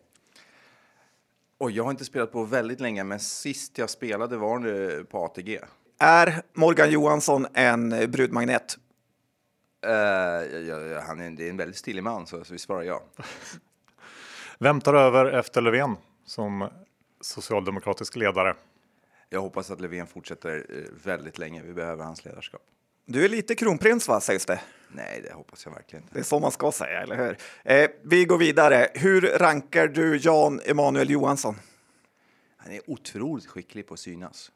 Och jag har inte spelat på väldigt länge, men sist jag spelade var det på ATG.
Är Morgan Johansson en eh, brudmagnet?
Eh, jag, jag, han är, det är en väldigt stilig man, så, så vi svarar ja.
Vem tar över efter Löfven som socialdemokratisk ledare?
Jag hoppas att Löfven fortsätter eh, väldigt länge. Vi behöver hans ledarskap.
Du är lite kronprins, va, sägs det?
Nej, det hoppas jag verkligen inte.
Det är så man ska säga, eller hur? Eh, vi går vidare. Hur rankar du Jan Emanuel Johansson?
Han är otroligt skicklig på att synas.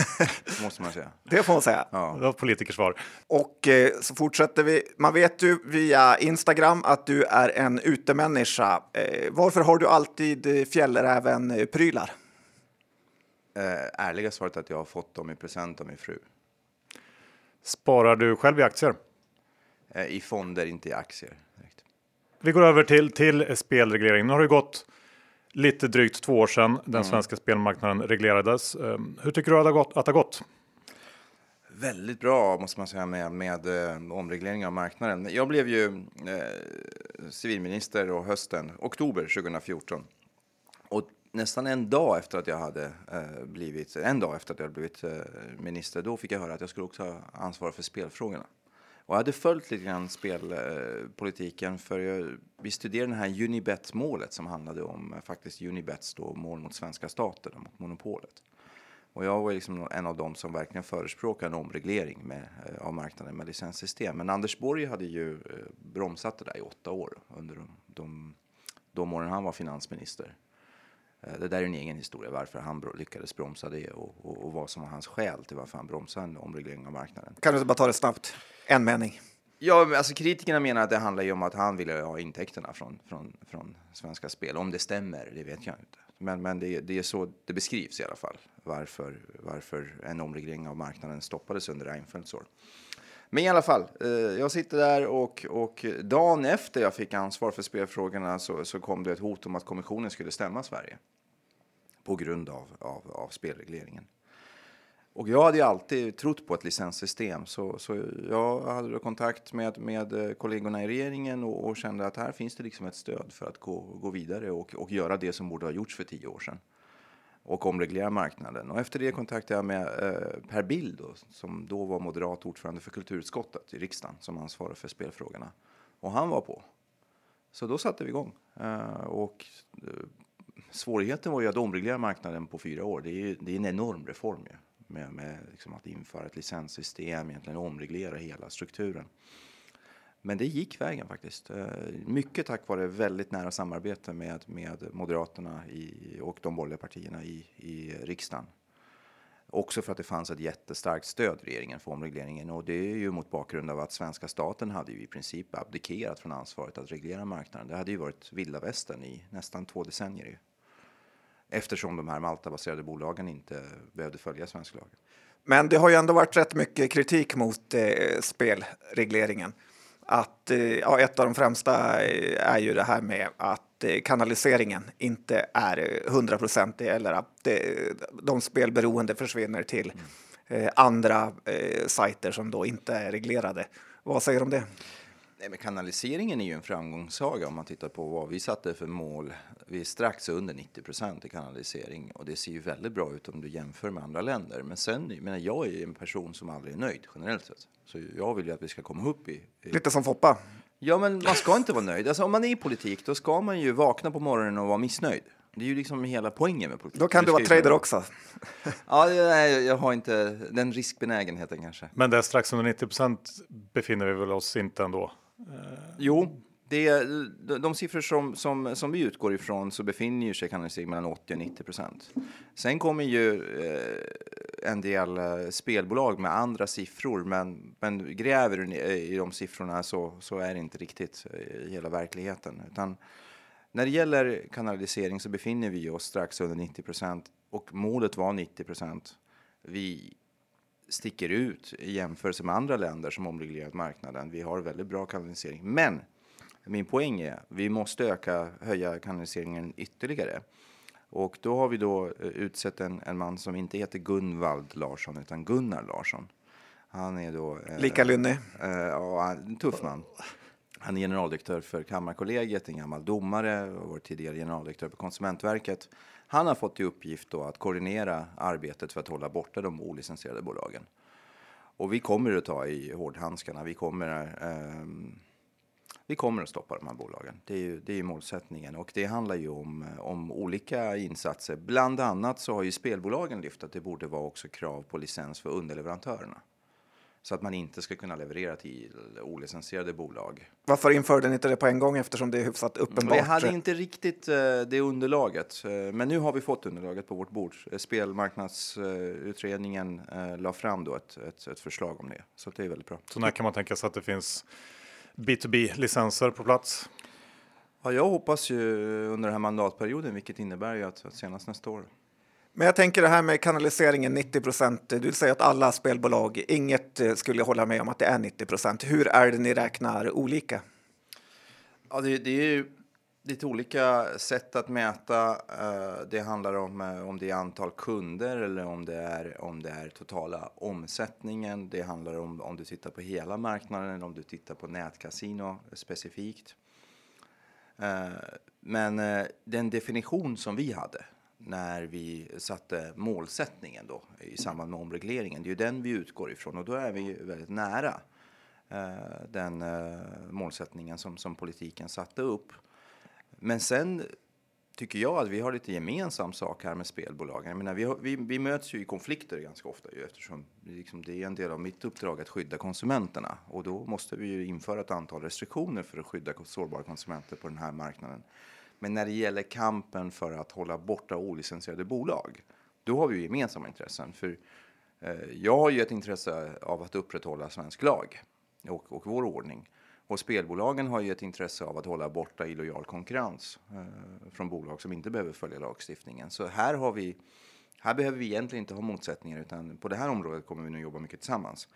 måste man säga.
Det får man säga.
Ja.
Det var politikersvar.
Och eh, så fortsätter vi. Man vet ju via Instagram att du är en utemänniska. Eh, varför har du alltid eh, fjällräven-prylar?
Eh, ärliga svaret är att jag har fått dem i present av min fru.
Sparar du själv i aktier?
Eh, I fonder, inte i aktier. Direkt.
Vi går över till, till spelreglering. Nu har det gått lite drygt två år sedan den svenska spelmarknaden reglerades. Eh, Hur tycker du att det har gått? Att det har gått?
Väldigt bra måste man säga med, med eh, omreglering av marknaden. Jag blev ju eh, civilminister och hösten, oktober 2014. Och nästan en dag efter att jag hade eh, blivit, en dag efter att jag hade blivit eh, minister, då fick jag höra att jag skulle också ha ansvar för spelfrågorna. Och jag hade följt lite grann spelpolitiken eh, för jag, vi studerade det här Unibet-målet som handlade om eh, faktiskt Unibets då, mål mot svenska staten, och mot monopolet. Och jag var liksom en av dem som verkligen förespråkade en omreglering med, eh, av marknaden med licenssystem. Men Anders Borg hade ju eh, bromsat det där i åtta år under de, de, de åren han var finansminister. Eh, Det där är en egen historia, varför han lyckades bromsa det och, och, och vad som var hans skäl till varför han bromsade en omreglering av marknaden.
Kan du bara ta det snabbt? En mening.
Ja, alltså kritikerna menar att det handlar om att han ville ha intäkterna från, från, från Svenska Spel. Om det stämmer, det vet jag inte. Men, men det, det är så det beskrivs i alla fall, varför, varför en omreglering av marknaden stoppades under Reinfeldts år. Men i alla fall, eh, jag sitter där och, och dagen efter jag fick ansvar för spelfrågorna så, så kom det ett hot om att kommissionen skulle stämma Sverige. På grund av, av, av spelregleringen. Och jag hade ju alltid trott på ett licenssystem. Så, så jag hade då kontakt med, med eh, kollegorna i regeringen och, och kände att här finns det liksom ett stöd för att gå, gå vidare och, och göra det som borde ha gjorts för tio år sedan och omreglera marknaden. Och efter det kontaktade jag med eh, Per Bill då, som då var moderat ordförande för kulturutskottet i riksdagen som ansvarar för spelfrågorna. Och han var på. Så då satte vi igång. Eh, och eh, svårigheten var ju att omreglera marknaden på fyra år. Det är, ju, det är en enorm reform ju. Med, med liksom att införa ett licenssystem, egentligen omreglera hela strukturen. Men det gick vägen faktiskt. Eh, mycket tack vare väldigt nära samarbete med, med Moderaterna i, och de borgerliga partierna i, i riksdagen. Också för att det fanns ett jättestarkt stöd i regeringen för omregleringen och det är ju mot bakgrund av att svenska staten hade ju i princip abdikerat från ansvaret att reglera marknaden. Det hade ju varit vilda västern i nästan två decennier. ju. Eftersom de här Malta-baserade bolagen inte behövde följa svensk lag.
Men det har ju ändå varit rätt mycket kritik mot eh, spelregleringen. Att, eh, ja, ett av de främsta eh, är ju det här med att eh, kanaliseringen inte är hundraprocentig eller att de spelberoende försvinner till eh, andra sajter som då inte är reglerade. Vad säger du om det?
Nej, men kanaliseringen är ju en framgångssaga om man tittar på vad vi satte för mål. Vi är strax under 90 procent i kanalisering och det ser ju väldigt bra ut om du jämför med andra länder. Men sen, jag menar, jag är en person som aldrig är nöjd generellt sett. Så jag vill ju att vi ska komma upp i... i...
Lite som Foppa.
Ja, men man ska inte vara nöjd. Alltså, om man är i politik, då ska man ju vakna på morgonen och vara missnöjd. Det är ju liksom hela poängen med politik.
Då kan du vara trader också.
Ja, nej, jag har inte den riskbenägenheten kanske.
Men det är strax under 90 procent befinner vi väl oss inte ändå. Eh.
Jo, det är, de, de siffror som, som, som vi utgår ifrån så befinner sig kanalisering mellan 80 och 90 procent. Sen kommer ju eh, en del eh, spelbolag med andra siffror, men, men gräver du eh, i, de siffrorna så, så är det inte riktigt i hela verkligheten. Utan när det gäller kanalisering så befinner vi oss strax under 90 procent och målet var 90 procent. Vi sticker ut i jämförelse med andra länder som omreglerat marknaden. Vi har väldigt bra kanalisering, men min poäng är vi måste öka, höja kanaliseringen ytterligare. Och då har vi då eh, utsett en, en man som inte heter Gunvald Larsson utan Gunnar Larsson. Han är då... Eh,
Lika lynnig.
Eh, ja, en tuff man. Han är generaldirektör för Kammarkollegiet, en gammal domare och var tidigare generaldirektör på Konsumentverket. Han har fått i uppgift då att koordinera arbetet för att hålla borta de olicensierade bolagen. Och vi kommer att ta i hårdhandskarna. Vi kommer, eh, vi kommer att stoppa de här bolagen. Det är ju det är målsättningen och det handlar ju om, om olika insatser. Bland annat så har ju spelbolagen lyft att det borde vara också krav på licens för underleverantörerna så att man inte ska kunna leverera till olicensierade bolag.
Varför införde ni inte det på en gång eftersom det är hyfsat uppenbart?
Vi hade inte riktigt uh, det underlaget, uh, men nu har vi fått underlaget på vårt bord. Spelmarknadsutredningen uh, la fram då ett, ett, ett, förslag om det, så det är väldigt bra.
Så när kan man tänka sig att det finns B2B-licenser på plats?
Ja, jag hoppas ju under den här mandatperioden, vilket innebär ju att, att senast nästa år.
Men jag tänker det här med kanaliseringen 90 procent. Du säger att alla spelbolag, inget eh, skulle hålla med om att det är 90 procent. Hur är det ni räknar olika?
Ja, det, det är ju lite olika sätt att mäta. Eh, det handlar om eh, om det är antal kunder eller om det är om det är totala omsättningen. Det handlar om om du tittar på hela marknaden eller om du tittar på nätkasino specifikt. Men den definition som vi hade när vi satte målsättningen då i samband med omregleringen. Det är ju den vi utgår ifrån och då är vi väldigt nära eh, den eh, målsättningen som, som politiken satte upp. Men sen tycker jag att vi har lite gemensam sak här med spelbolagen. Jag menar, vi, har, vi, vi möts ju i konflikter ganska ofta ju, eftersom liksom, det är en del av mitt uppdrag att skydda konsumenterna och då måste vi ju införa ett antal restriktioner för att skydda sårbara konsumenter på den här marknaden. Men när det gäller kampen för att hålla borta olicensierade bolag, då har vi gemensamma intressen. För eh, jag har ju ett intresse av att upprätthålla svensk lag och, och vår ordning. Och spelbolagen har ju ett intresse av att hålla borta illojal konkurrens eh, från bolag som inte behöver följa lagstiftningen. Så här har vi här behöver vi egentligen inte ha motsättningar utan på det här området kommer vi nu jobba mycket tillsammans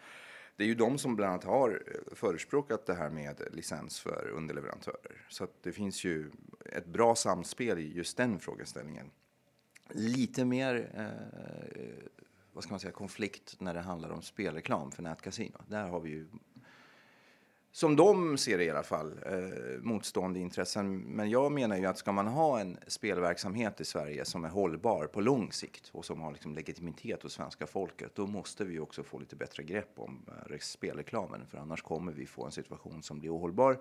det är ju de som bland annat har eh, förespråkat det här med licens för underleverantörer. Så att det finns ju ett bra samspel i just den frågeställningen. Lite mer eh, vad ska man säga, konflikt när det handlar om spelreklam för nätkasino. Där har vi ju som de ser det i alla fall, eh, motstående intressen. Men jag menar ju att ska man ha en spelverksamhet i Sverige som är hållbar på lång sikt och som har liksom legitimitet hos svenska folket, då måste vi också få lite bättre grepp om eh, spelreklamen, för annars kommer vi få en situation som blir ohållbar.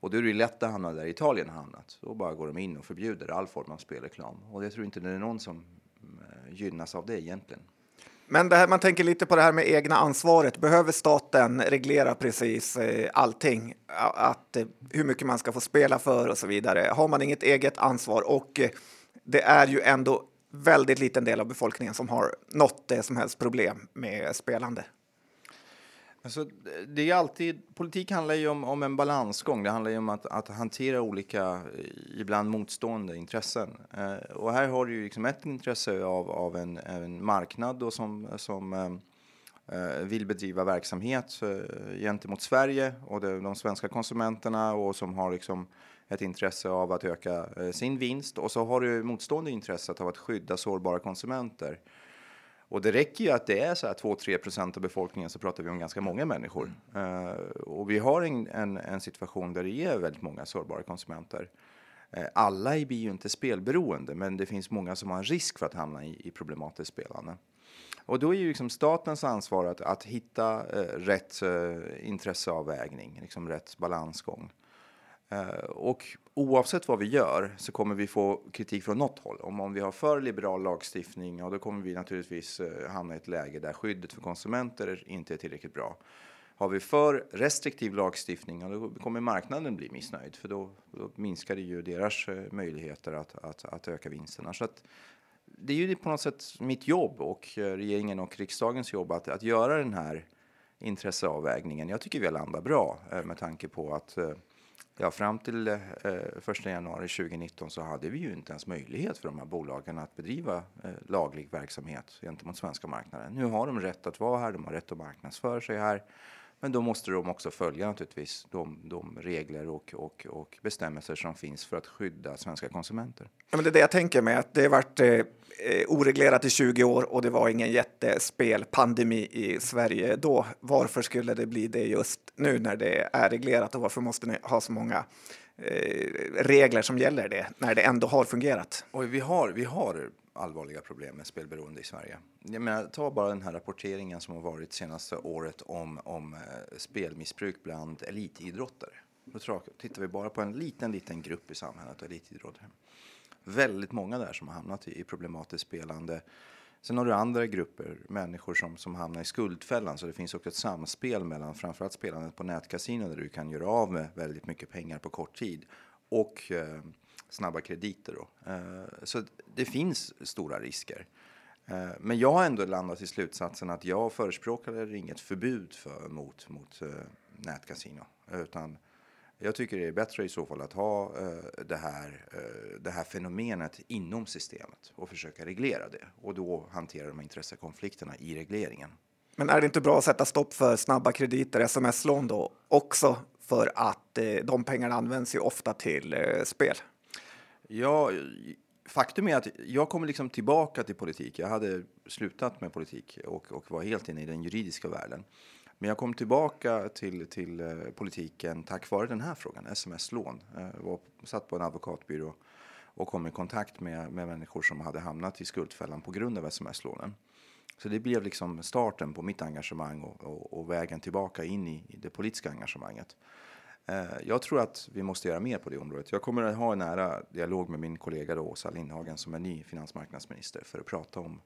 Och då är det lätt att hamna där Italien har hamnat. Då bara går de in och förbjuder all form av spelreklam. Och jag tror inte det är någon som eh, gynnas av det egentligen.
Men det här, man tänker lite på det här med egna ansvaret. Behöver staten reglera precis eh, allting? Att, eh, hur mycket man ska få spela för och så vidare. Har man inget eget ansvar och eh, det är ju ändå väldigt liten del av befolkningen som har något eh, som helst problem med spelande.
Alltså, det är alltid, politik handlar ju om, om en balansgång. Det handlar ju om att, att hantera olika, eh, ibland motstående intressen. Eh, och här har du ju liksom ett intresse av, av en, en marknad då som, som eh, eh, vill bedriva verksamhet eh, gentemot Sverige och de, de svenska konsumenterna och som har liksom ett intresse av att öka eh, sin vinst. Och så har du motstående intresset av att skydda sårbara konsumenter. Och det räcker ju att det är så här 2-3 procent av befolkningen så pratar vi om ganska många människor.
Mm.
Uh, och vi har en, en, en, situation där det är väldigt många sårbara konsumenter. Uh, alla blir ju inte spelberoende, men det finns många som har en risk för att hamna i, i problematiskt spelande. Och då är ju liksom statens ansvar att, att hitta uh, rätt intresseavvägning, liksom rätt balansgång. Eh, och oavsett vad vi gör så kommer vi få kritik från något håll. Om, om vi har för liberal lagstiftning, ja, då kommer vi naturligtvis eh, hamna i ett läge där skyddet för konsumenter inte är tillräckligt bra. Har vi för restriktiv lagstiftning, ja, då kommer marknaden bli missnöjd, för då, då minskar det ju deras eh, möjligheter att, att, att öka vinsterna. Så att, det är ju på något sätt mitt jobb och eh, regeringen och riksdagens jobb att, att göra den här intresseavvägningen. Jag tycker vi har landat bra eh, med tanke på att eh, Ja, fram till eh, 1 januari 2019 så hade vi ju inte ens möjlighet för de här bolagen att bedriva eh, laglig verksamhet gentemot svenska marknaden. Nu har de rätt att vara här, de har rätt att marknadsföra sig här. Men då måste de också följa naturligtvis de, de regler och, och, och, bestämmelser som finns för att skydda svenska konsumenter.
Ja, men det är det jag tänker mig, att det har varit eh, oreglerat i 20 år och det var ingen jättespelpandemi i Sverige då. Varför skulle det bli det just nu när det är reglerat och varför måste ni ha så många eh, regler som gäller det när det ändå har fungerat?
Och vi har, vi har allvarliga problem med spelberoende i Sverige. Jag menar, ta bara den här rapporteringen som har varit senaste året om, om eh, spelmissbruk bland elitidrottare. Då tittar vi bara på en liten, liten grupp i samhället, elitidrottare. Väldigt många där som har hamnat i, i problematiskt spelande. Sen har du andra grupper, människor som, som hamnar i skuldfällan, så det finns också ett samspel mellan framförallt spelandet på nätkasino där du kan göra av med väldigt mycket pengar på kort tid och eh, snabba krediter. Då. Eh, så det finns stora risker. Eh, men jag har ändå landat i slutsatsen att jag förespråkar inget förbud för, mot, mot uh, nätkasino. Utan jag tycker det är bättre i så fall att ha uh, det, här, det här fenomenet inom systemet och försöka reglera det och då hantera de intressekonflikterna i regleringen.
Men är det inte bra att sätta stopp för snabba krediter, sms-lån då också för att de pengarna används ju ofta till spel?
Ja, faktum är att jag kom liksom tillbaka till politik. Jag hade slutat med politik och, och var helt inne i den juridiska världen. Men jag kom tillbaka till, till eh, politiken tack vare den här frågan, sms-lån. Jag var, satt på en advokatbyrå och kom i kontakt med, med människor som hade hamnat i skuldfällan på grund av sms-lånen. Så det blev liksom starten på mitt engagemang och, och, och vägen tillbaka in i, i det politiska engagemanget. Eh, jag tror att vi måste göra mer på det området. Jag kommer att ha en nära dialog med min kollega då, Åsa Lindhagen som är ny finansmarknadsminister för att prata om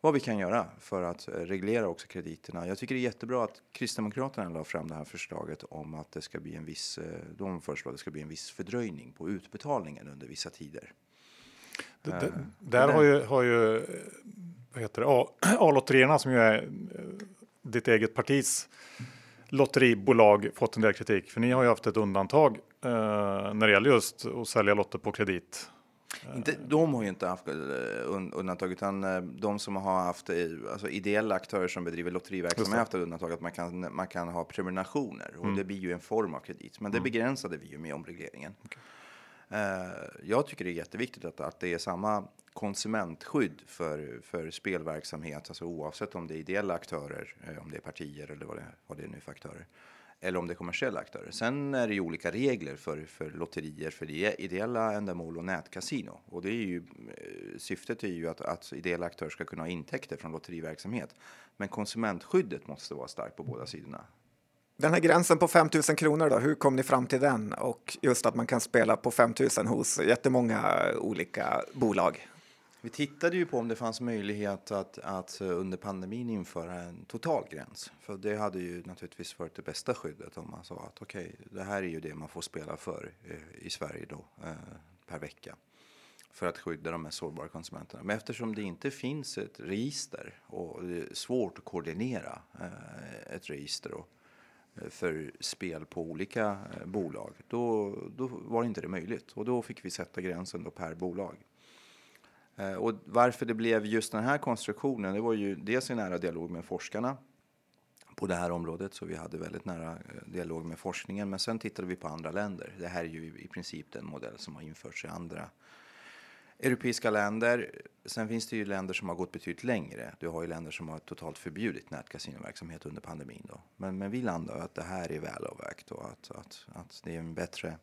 vad vi kan göra för att eh, reglera också krediterna. Jag tycker det är jättebra att Kristdemokraterna la fram det här förslaget om att det ska bli en viss, eh, de föreslår att det ska bli en viss fördröjning på utbetalningen under vissa tider.
Det, det, där har ju, har ju vad heter det, A-lotterierna som ju är ditt eget partis lotteribolag fått en del kritik för ni har ju haft ett undantag eh, när det gäller just att sälja lotter på kredit.
Inte, de har ju inte haft eh, undantag, utan eh, de som har haft eh, alltså ideella aktörer som bedriver lotteriverksamhet har haft undantag att man kan, man kan ha prenumerationer och mm. det blir ju en form av kredit. Men det mm. begränsade vi ju med omregleringen. Okay. Jag tycker det är jätteviktigt att, att det är samma konsumentskydd för, för spelverksamhet, alltså oavsett om det är ideella aktörer, eh, om det är partier eller vad det, vad det är nu för aktörer, eller om det är kommersiella aktörer. Sen är det ju olika regler för, för lotterier, för det ideella ändamål och nätkasino. Och det är ju, eh, syftet är ju att, att ideella aktörer ska kunna ha intäkter från lotteriverksamhet. Men konsumentskyddet måste vara starkt på båda sidorna.
Den här gränsen på 5 000 kronor då, hur kom ni fram till den? Och just att man kan spela på 5 000 hos jättemånga olika bolag.
Vi tittade ju på om det fanns möjlighet att, att under pandemin införa en totalgräns. För det hade ju naturligtvis varit det bästa skyddet om man sa att okej, okay, det här är ju det man får spela för eh, i Sverige då eh, per vecka. För att skydda de mest sårbara konsumenterna. Men eftersom det inte finns ett register och det är svårt att koordinera eh, ett register för spel på olika bolag, då, då var inte det möjligt. Och då fick vi sätta gränsen då per bolag. Eh, och varför det blev just den här konstruktionen, det var ju dels i nära dialog med forskarna på det här området, så vi hade väldigt nära eh, dialog med forskningen. Men sen tittade vi på andra länder. Det här är ju i princip den modell som har införts i andra europeiska länder. Sen finns det ju länder som har gått betydligt längre. Du har ju länder som har totalt förbjudit nätkasinoverksamhet under pandemin. Då. Men, men vi landar att det här är väl avvägt och att, att, att det är en bättre,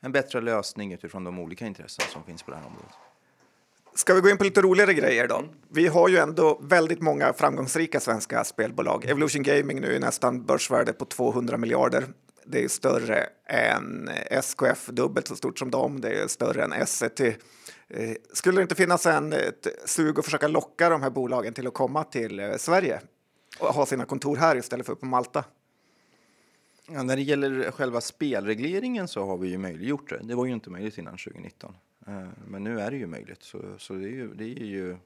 en bättre lösning utifrån de olika intressen som finns på det här området.
Ska vi gå in på lite roligare grejer då? Vi har ju ändå väldigt många framgångsrika svenska spelbolag. Evolution Gaming nu är nästan börsvärde på 200 miljarder. Det är större än SKF, dubbelt så stort som dem. Det är större än Essity. Eh, skulle det inte finnas en ett sug att försöka locka de här bolagen till att komma till eh, Sverige och ha sina kontor här istället för på Malta?
Ja, när det gäller själva spelregleringen så har vi ju möjliggjort det. Det var ju inte möjligt innan 2019. Eh, men nu är det ju möjligt, så, så det, är ju, det är ju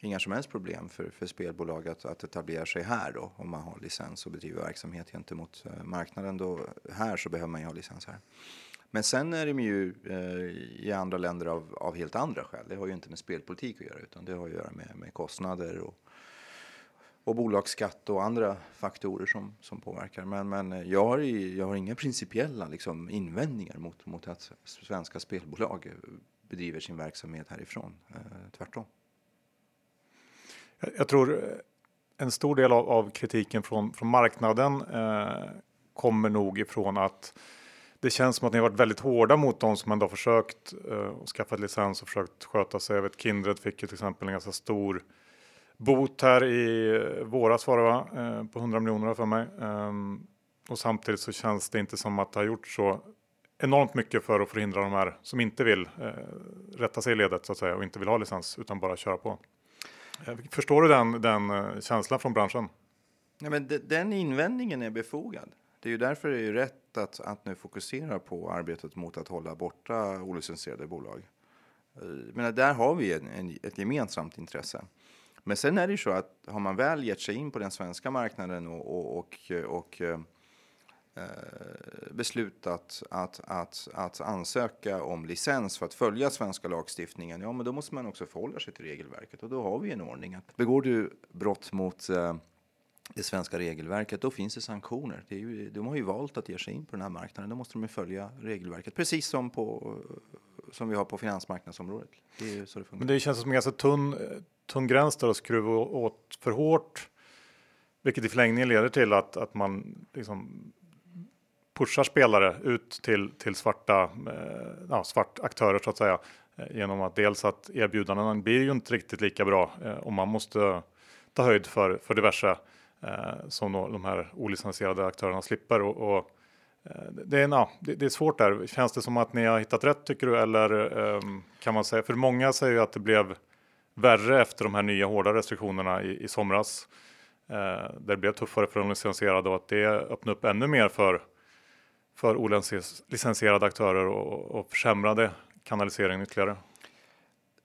inga som helst problem för, för spelbolag att, att etablera sig här då, om man har licens och bedriver verksamhet gentemot eh, marknaden. Då, här så behöver man ju ha licens här. Men sen är de ju eh, i andra länder av, av helt andra skäl. Det har ju inte med spelpolitik att göra, utan det har att göra med, med kostnader och, och bolagsskatt och andra faktorer som, som påverkar. Men, men jag, har, jag har inga principiella liksom, invändningar mot, mot att svenska spelbolag bedriver sin verksamhet härifrån. Eh, tvärtom.
Jag, jag tror eh, en stor del av, av kritiken från, från marknaden eh, kommer nog ifrån att det känns som att ni har varit väldigt hårda mot de som ändå har försökt eh, skaffa licens och försökt sköta sig. Jag vet Kindred fick ju till exempel en ganska stor bot här i eh, våras var det va? Eh, på 100 miljoner för mig. Ehm, och samtidigt så känns det inte som att det har gjort så enormt mycket för att förhindra de här som inte vill eh, rätta sig i ledet så att säga och inte vill ha licens utan bara köra på. Eh, förstår du den, den eh, känslan från branschen?
Ja, men de, den invändningen är befogad. Det är ju därför det är rätt att, att nu fokusera på arbetet mot att hålla borta olicensierade bolag. Eh, men där har vi en, en, ett gemensamt intresse. Men sen är det ju så att har man väl gett sig in på den svenska marknaden och, och, och, och eh, Eh, beslutat att, att, att ansöka om licens för att följa svenska lagstiftningen, ja men då måste man också förhålla sig till regelverket och då har vi en ordning att begår du brott mot eh, det svenska regelverket, då finns det sanktioner. Det är ju, de har ju valt att ge sig in på den här marknaden, då måste de följa regelverket, precis som, på, eh, som vi har på finansmarknadsområdet. Det är så det
Men det känns som en ganska tunn, tunn gräns där att skruva åt för hårt, vilket i förlängningen leder till att, att man liksom pushar spelare ut till, till svarta, eh, ja, svart aktörer så att säga. Eh, genom att dels att erbjudandena blir ju inte riktigt lika bra eh, och man måste ta höjd för, för diverse eh, som de här olicensierade aktörerna slipper. Och, och eh, det, är, ja, det, det, är svårt där. Känns det som att ni har hittat rätt tycker du? Eller kan man säga, för många säger ju att det blev värre efter de här nya hårda restriktionerna i, i somras. där det blev tuffare för de licensierade och att det öppnar upp ännu mer för för olicensierade aktörer och, och försämrade kanaliseringen ytterligare?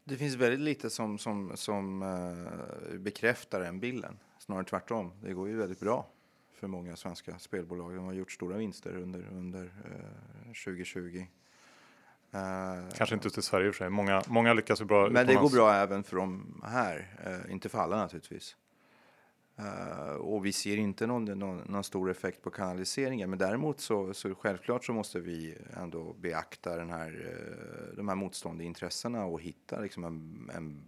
Det finns väldigt lite som, som, som uh, bekräftar den bilden. Snarare tvärtom. Det går ju väldigt bra för många svenska spelbolag. De har gjort stora vinster under, under uh, 2020.
Uh, Kanske inte just i Sverige i och för sig. Många, många lyckas ju bra
Men det går bra även för de här. Uh, inte för alla naturligtvis. Uh, och vi ser inte någon, någon, någon, stor effekt på kanaliseringen. Men däremot så, så självklart så måste vi ändå beakta den här, uh, de här motstående intressena och hitta liksom en, en,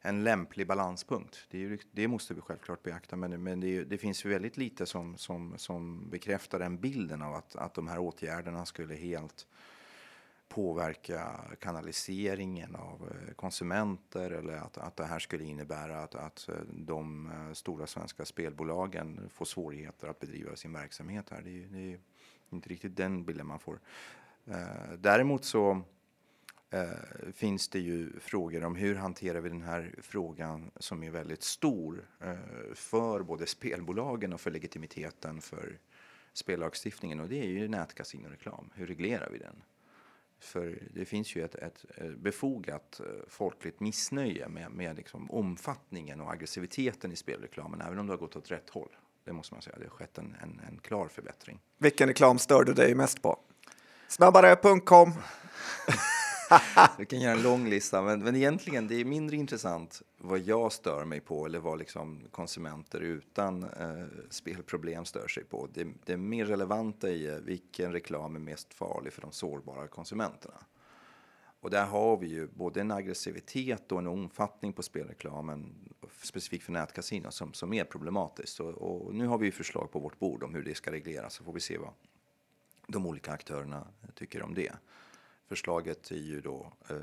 en lämplig balanspunkt. Det, ju, det, måste vi självklart beakta. Men, men det, det, finns väldigt lite som, som, som bekräftar den bilden av att, att de här åtgärderna skulle helt påverka kanaliseringen av eh, konsumenter eller att, att det här skulle innebära att, att eh, de eh, stora svenska spelbolagen får svårigheter att bedriva sin verksamhet här. Det är, det är inte riktigt den bilden man får. Däremot så finns det ju frågor om hur hanterar vi den här frågan som är väldigt stor för både spelbolagen och för legitimiteten för spellagstiftningen och det är ju nätkasinoreklam. Hur reglerar vi den? För det finns ju ett, ett befogat eh, folkligt missnöje med, med liksom omfattningen och aggressiviteten i spelreklamen, även om det har gått åt rätt håll. Det måste man säga, det har skett en, en, en klar förbättring.
Vilken reklam stör du dig mest på? Snabbare.com
Du kan göra en lång lista, men, men egentligen det är mindre intressant vad jag stör mig på eller vad liksom konsumenter utan eh, spelproblem stör sig på. Det, det är mer relevanta i vilken reklam är mest farlig för de sårbara konsumenterna. Och där har vi ju både en aggressivitet och en omfattning på spelreklamen specifikt för nätkasino som, som är problematiskt. Och, och, nu har vi ju förslag på vårt bord om hur det ska regleras så får vi se vad de olika aktörerna tycker om det. Förslaget är ju då, eh,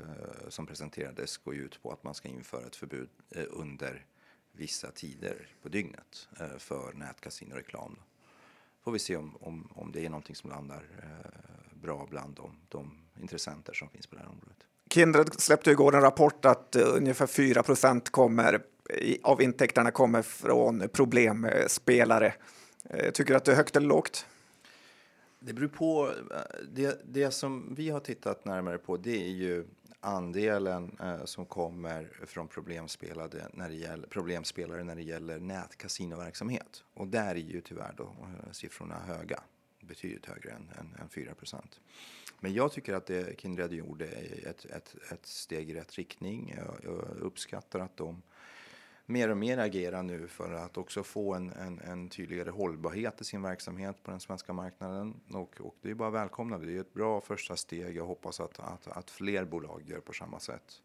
som presenterades går ut på att man ska införa ett förbud eh, under vissa tider på dygnet eh, för nätkasinoreklam. Får vi se om, om, om det är någonting som landar eh, bra bland de, de intressenter som finns på det här området.
Kindred släppte igår en rapport att eh, ungefär 4 kommer i, av intäkterna kommer från problemspelare. Eh, tycker du att det är högt eller lågt?
Det beror på. Eh, det, det som vi har tittat närmare på det är ju andelen eh, som kommer från problemspelare när det gäller, problemspelare när det gäller nätkasinoverksamhet. Och där är ju tyvärr då eh, siffrorna höga, betydligt högre än, än, än 4 Men jag tycker att det Kindred gjorde är ett, ett, ett steg i rätt riktning. Jag, jag uppskattar att de mer och mer agera nu för att också få en, en, en tydligare hållbarhet i sin verksamhet på den svenska marknaden. Och, och det är bara välkomna. Det är ett bra första steg. Jag hoppas att, att, att fler bolag gör på samma sätt.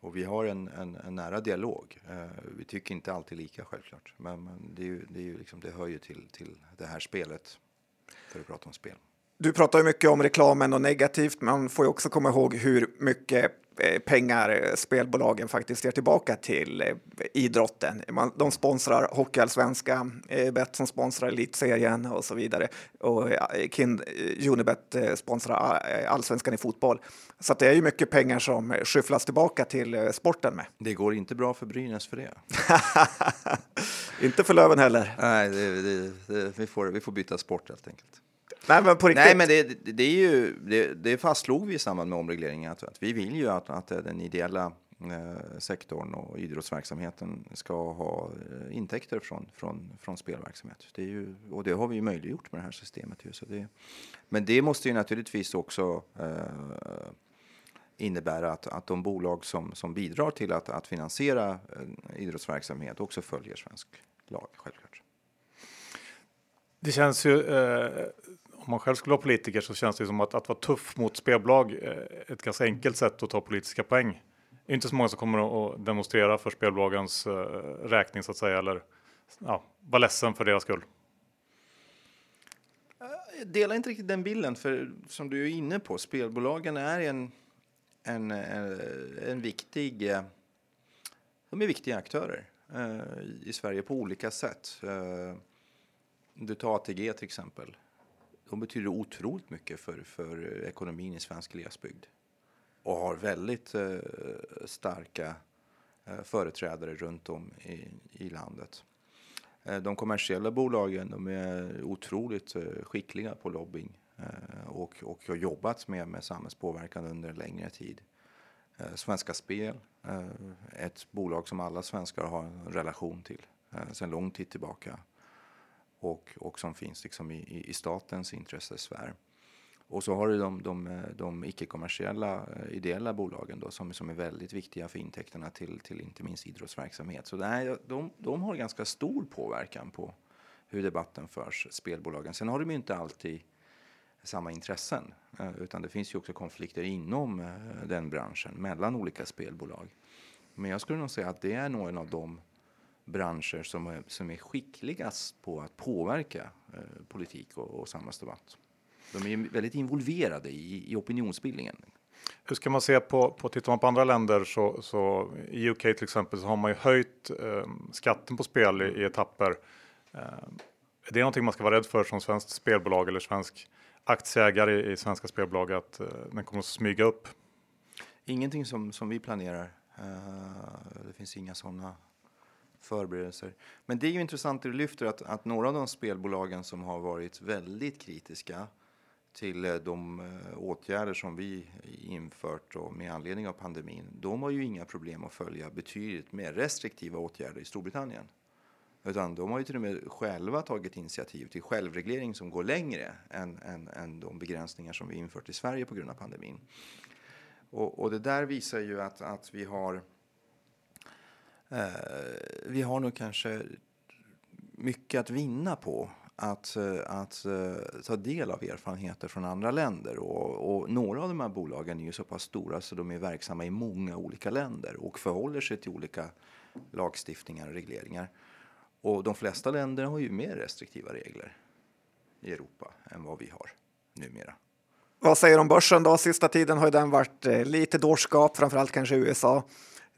Och vi har en, en, en nära dialog. Eh, vi tycker inte alltid lika självklart, men, men det, är ju, det, är ju liksom, det hör ju till, till det här spelet för att prata om spel.
Du pratar ju mycket om reklamen och negativt. Man får ju också komma ihåg hur mycket Eh, pengar eh, spelbolagen faktiskt ger tillbaka till eh, idrotten. de sponsrar Hockeyallsvenskan, Betsson sponsrar Elitserien och så vidare. Och Kind, Unibet sponsrar Allsvenskan i fotboll. Så det är ju mycket pengar som skyfflas tillbaka till sporten med.
Det går inte bra för Brynäs för det.
inte för Löven heller.
Nej, det, det, det, vi, får, vi får byta sport helt enkelt.
Nej, men på riktigt.
Nej, men det, det, är ju, det, det fastslog vi i samband med omregleringen att, att vi vill ju att, att den ideella eh, sektorn och idrottsverksamheten ska ha eh, intäkter från, från, från spelverksamhet. Det är ju, och det har vi ju möjliggjort med det här systemet. Ju, så det, men det måste ju naturligtvis också eh, innebära att, att de bolag som, som bidrar till att, att finansiera eh, idrottsverksamhet också följer svensk lag, självklart.
Det känns ju eh, om man själv skulle vara politiker så känns det som att, att vara tuff mot spelbolag är ett ganska enkelt sätt att ta politiska poäng. Det är inte så många som kommer att demonstrera för spelbolagens eh, räkning så att säga eller ja, vara ledsen för deras skull.
Eh, Jag delar inte riktigt den bilden, för som du är inne på, spelbolagen är en, en, en, en viktig, de är viktiga aktörer i Sverige på olika sätt. Du tar ATG till exempel de betyder otroligt mycket för, för ekonomin i svensk glesbygd och har väldigt eh, starka eh, företrädare runt om i, i landet. Eh, de kommersiella bolagen de är otroligt eh, skickliga på lobbying eh, och, och har jobbat med, med samhällspåverkan under en längre tid. Eh, Svenska Spel, eh, ett bolag som alla svenskar har en relation till eh, sedan lång tid tillbaka och, och som finns liksom i, i statens intressesfär. Och så har du de, de, de icke-kommersiella eh, ideella bolagen då, som, som är väldigt viktiga för intäkterna till, till inte minst idrottsverksamhet. Så nej, de, de har ganska stor påverkan på hur debatten förs, spelbolagen. Sen har de ju inte alltid samma intressen, eh, utan det finns ju också konflikter inom eh, den branschen mellan olika spelbolag. Men jag skulle nog säga att det är nog en av de branscher som är, som är skickligast på att påverka eh, politik och, och samhällsdebatt. De är väldigt involverade i, i opinionsbildningen.
Hur ska man se på, på tittar man på andra länder så, så i UK till exempel så har man ju höjt eh, skatten på spel i, i etapper. Eh, är det någonting man ska vara rädd för som svenskt spelbolag eller svensk aktieägare i, i svenska spelbolag att eh, den kommer att smyga upp?
Ingenting som, som vi planerar. Uh, det finns inga sådana förberedelser. Men det är ju intressant det du lyfter att, att några av de spelbolagen som har varit väldigt kritiska till eh, de eh, åtgärder som vi infört och med anledning av pandemin, de har ju inga problem att följa betydligt mer restriktiva åtgärder i Storbritannien. Utan de har ju till och med själva tagit initiativ till självreglering som går längre än, än, än de begränsningar som vi infört i Sverige på grund av pandemin. Och, och det där visar ju att, att vi har Eh, Eh, vi har nog kanske mycket att vinna på att, eh, att uh, ta del av erfarenheter från andra länder. Och, och, några av de här bolagen är ju så pass stora så de är verksamma i många olika länder och förhåller sig till olika lagstiftningar och regleringar. Och de flesta länder har ju mer restriktiva regler i Europa än vad vi har numera.
Vad säger du om börsen då? Sista tiden har ju den varit lite dårskap, framförallt kanske i USA.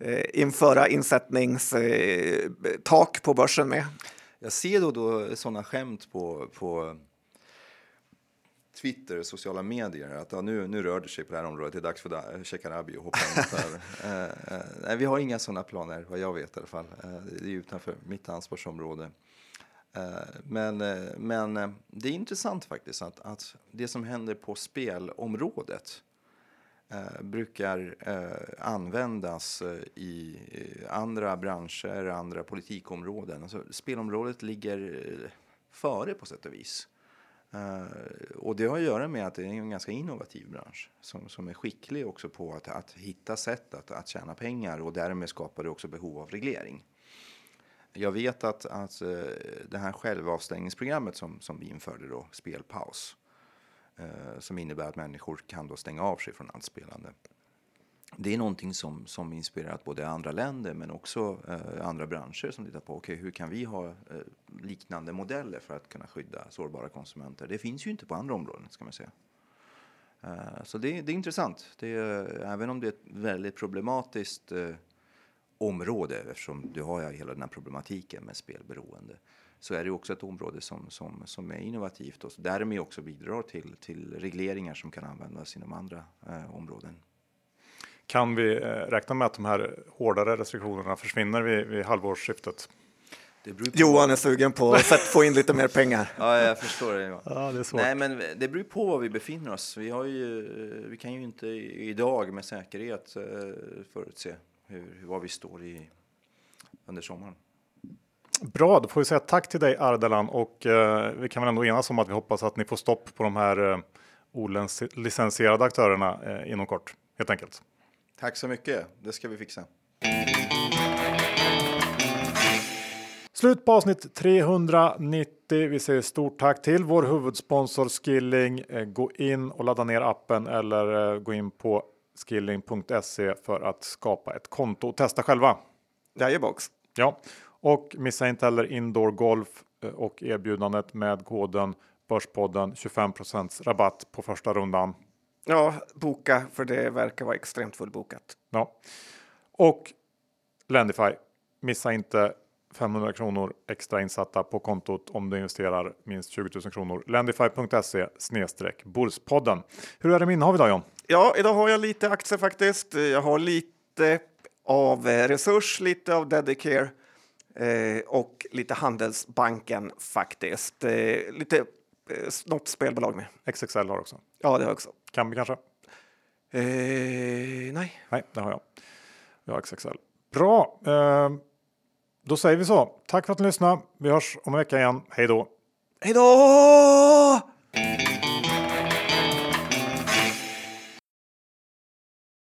Eh, införa insättningstak på börsen med.
Jag ser då, då sådana skämt på, på Twitter sociala medier att ja, nu, nu rör det sig på det här området. Det är dags för Shekarabi att hoppa in. eh, eh, vi har inga sådana planer, vad jag vet i alla fall. Eh, det är utanför mitt ansvarsområde. Eh, men, men det är intressant faktiskt att, att det som händer på spelområdet Eh, brukar eh, användas eh, i andra branscher, andra politikområden. Alltså, spelområdet ligger före på sätt och vis. och det har att göra med att det är en ganska innovativ bransch som, som är skicklig också på att, att hitta sätt att, att tjäna pengar och därmed skapar det också behov av reglering. Jag vet att, att uh, det här självavstängningsprogrammet som, som vi införde då, spelpaus, Eh, som innebär att människor kan då stänga av sig från allt spelande. Det är någonting som, som inspirerat både andra länder men också eh, andra branscher som tittar på okay, hur kan vi ha eh, liknande modeller för att kunna skydda sårbara konsumenter. Det finns ju inte på andra områden ska man säga. Eh, så det, det är intressant. Det är, även om det är ett väldigt problematiskt område eftersom du har hela den här problematiken med spelberoende så är det också ett område som, som, som är innovativt och därmed också bidrar till, till regleringar som kan användas inom andra eh, områden.
Kan vi eh, räkna med att de här hårdare restriktionerna försvinner vid, vid halvårsskiftet?
Johan är sugen på att få in lite mer pengar.
ja, jag förstår det.
Ja, det är svårt.
Nej, men det beror på var vi befinner oss. Vi, har ju, vi kan ju inte idag med säkerhet eh, förutse hur, var vi står i under sommaren.
Bra, då får vi säga tack till dig Ardalan och eh, vi kan väl ändå enas om att vi hoppas att ni får stopp på de här eh, olicensierade aktörerna eh, inom kort helt enkelt.
Tack så mycket. Det ska vi fixa.
Slut på avsnitt 390. Vi säger stort tack till vår huvudsponsor Skilling. Eh, gå in och ladda ner appen eller eh, gå in på skilling.se för att skapa ett konto och testa själva.
Jajebox.
Ja, och missa inte heller Indoor Golf eh, och erbjudandet med koden Börspodden 25% rabatt på första rundan.
Ja, boka för det verkar vara extremt fullbokat.
Ja, och Lendify. Missa inte 500 kronor extra insatta på kontot om du investerar minst 20 000 kronor. Lendify.se snedstreck Borspodden. Hur är det med innehav idag John?
Ja, idag har jag lite aktier faktiskt. Jag har lite av eh, Resurs, lite av Dedicare eh, och lite Handelsbanken faktiskt. Eh, lite eh, något spelbolag med.
XXL har också.
Ja, det har jag också.
Kambi kanske?
Eh, nej.
Nej, det har jag. Jag har XXL. Bra. Eh, då säger vi så. Tack för att ni lyssnade. Vi hörs om en vecka igen. Hej då!
Hej då!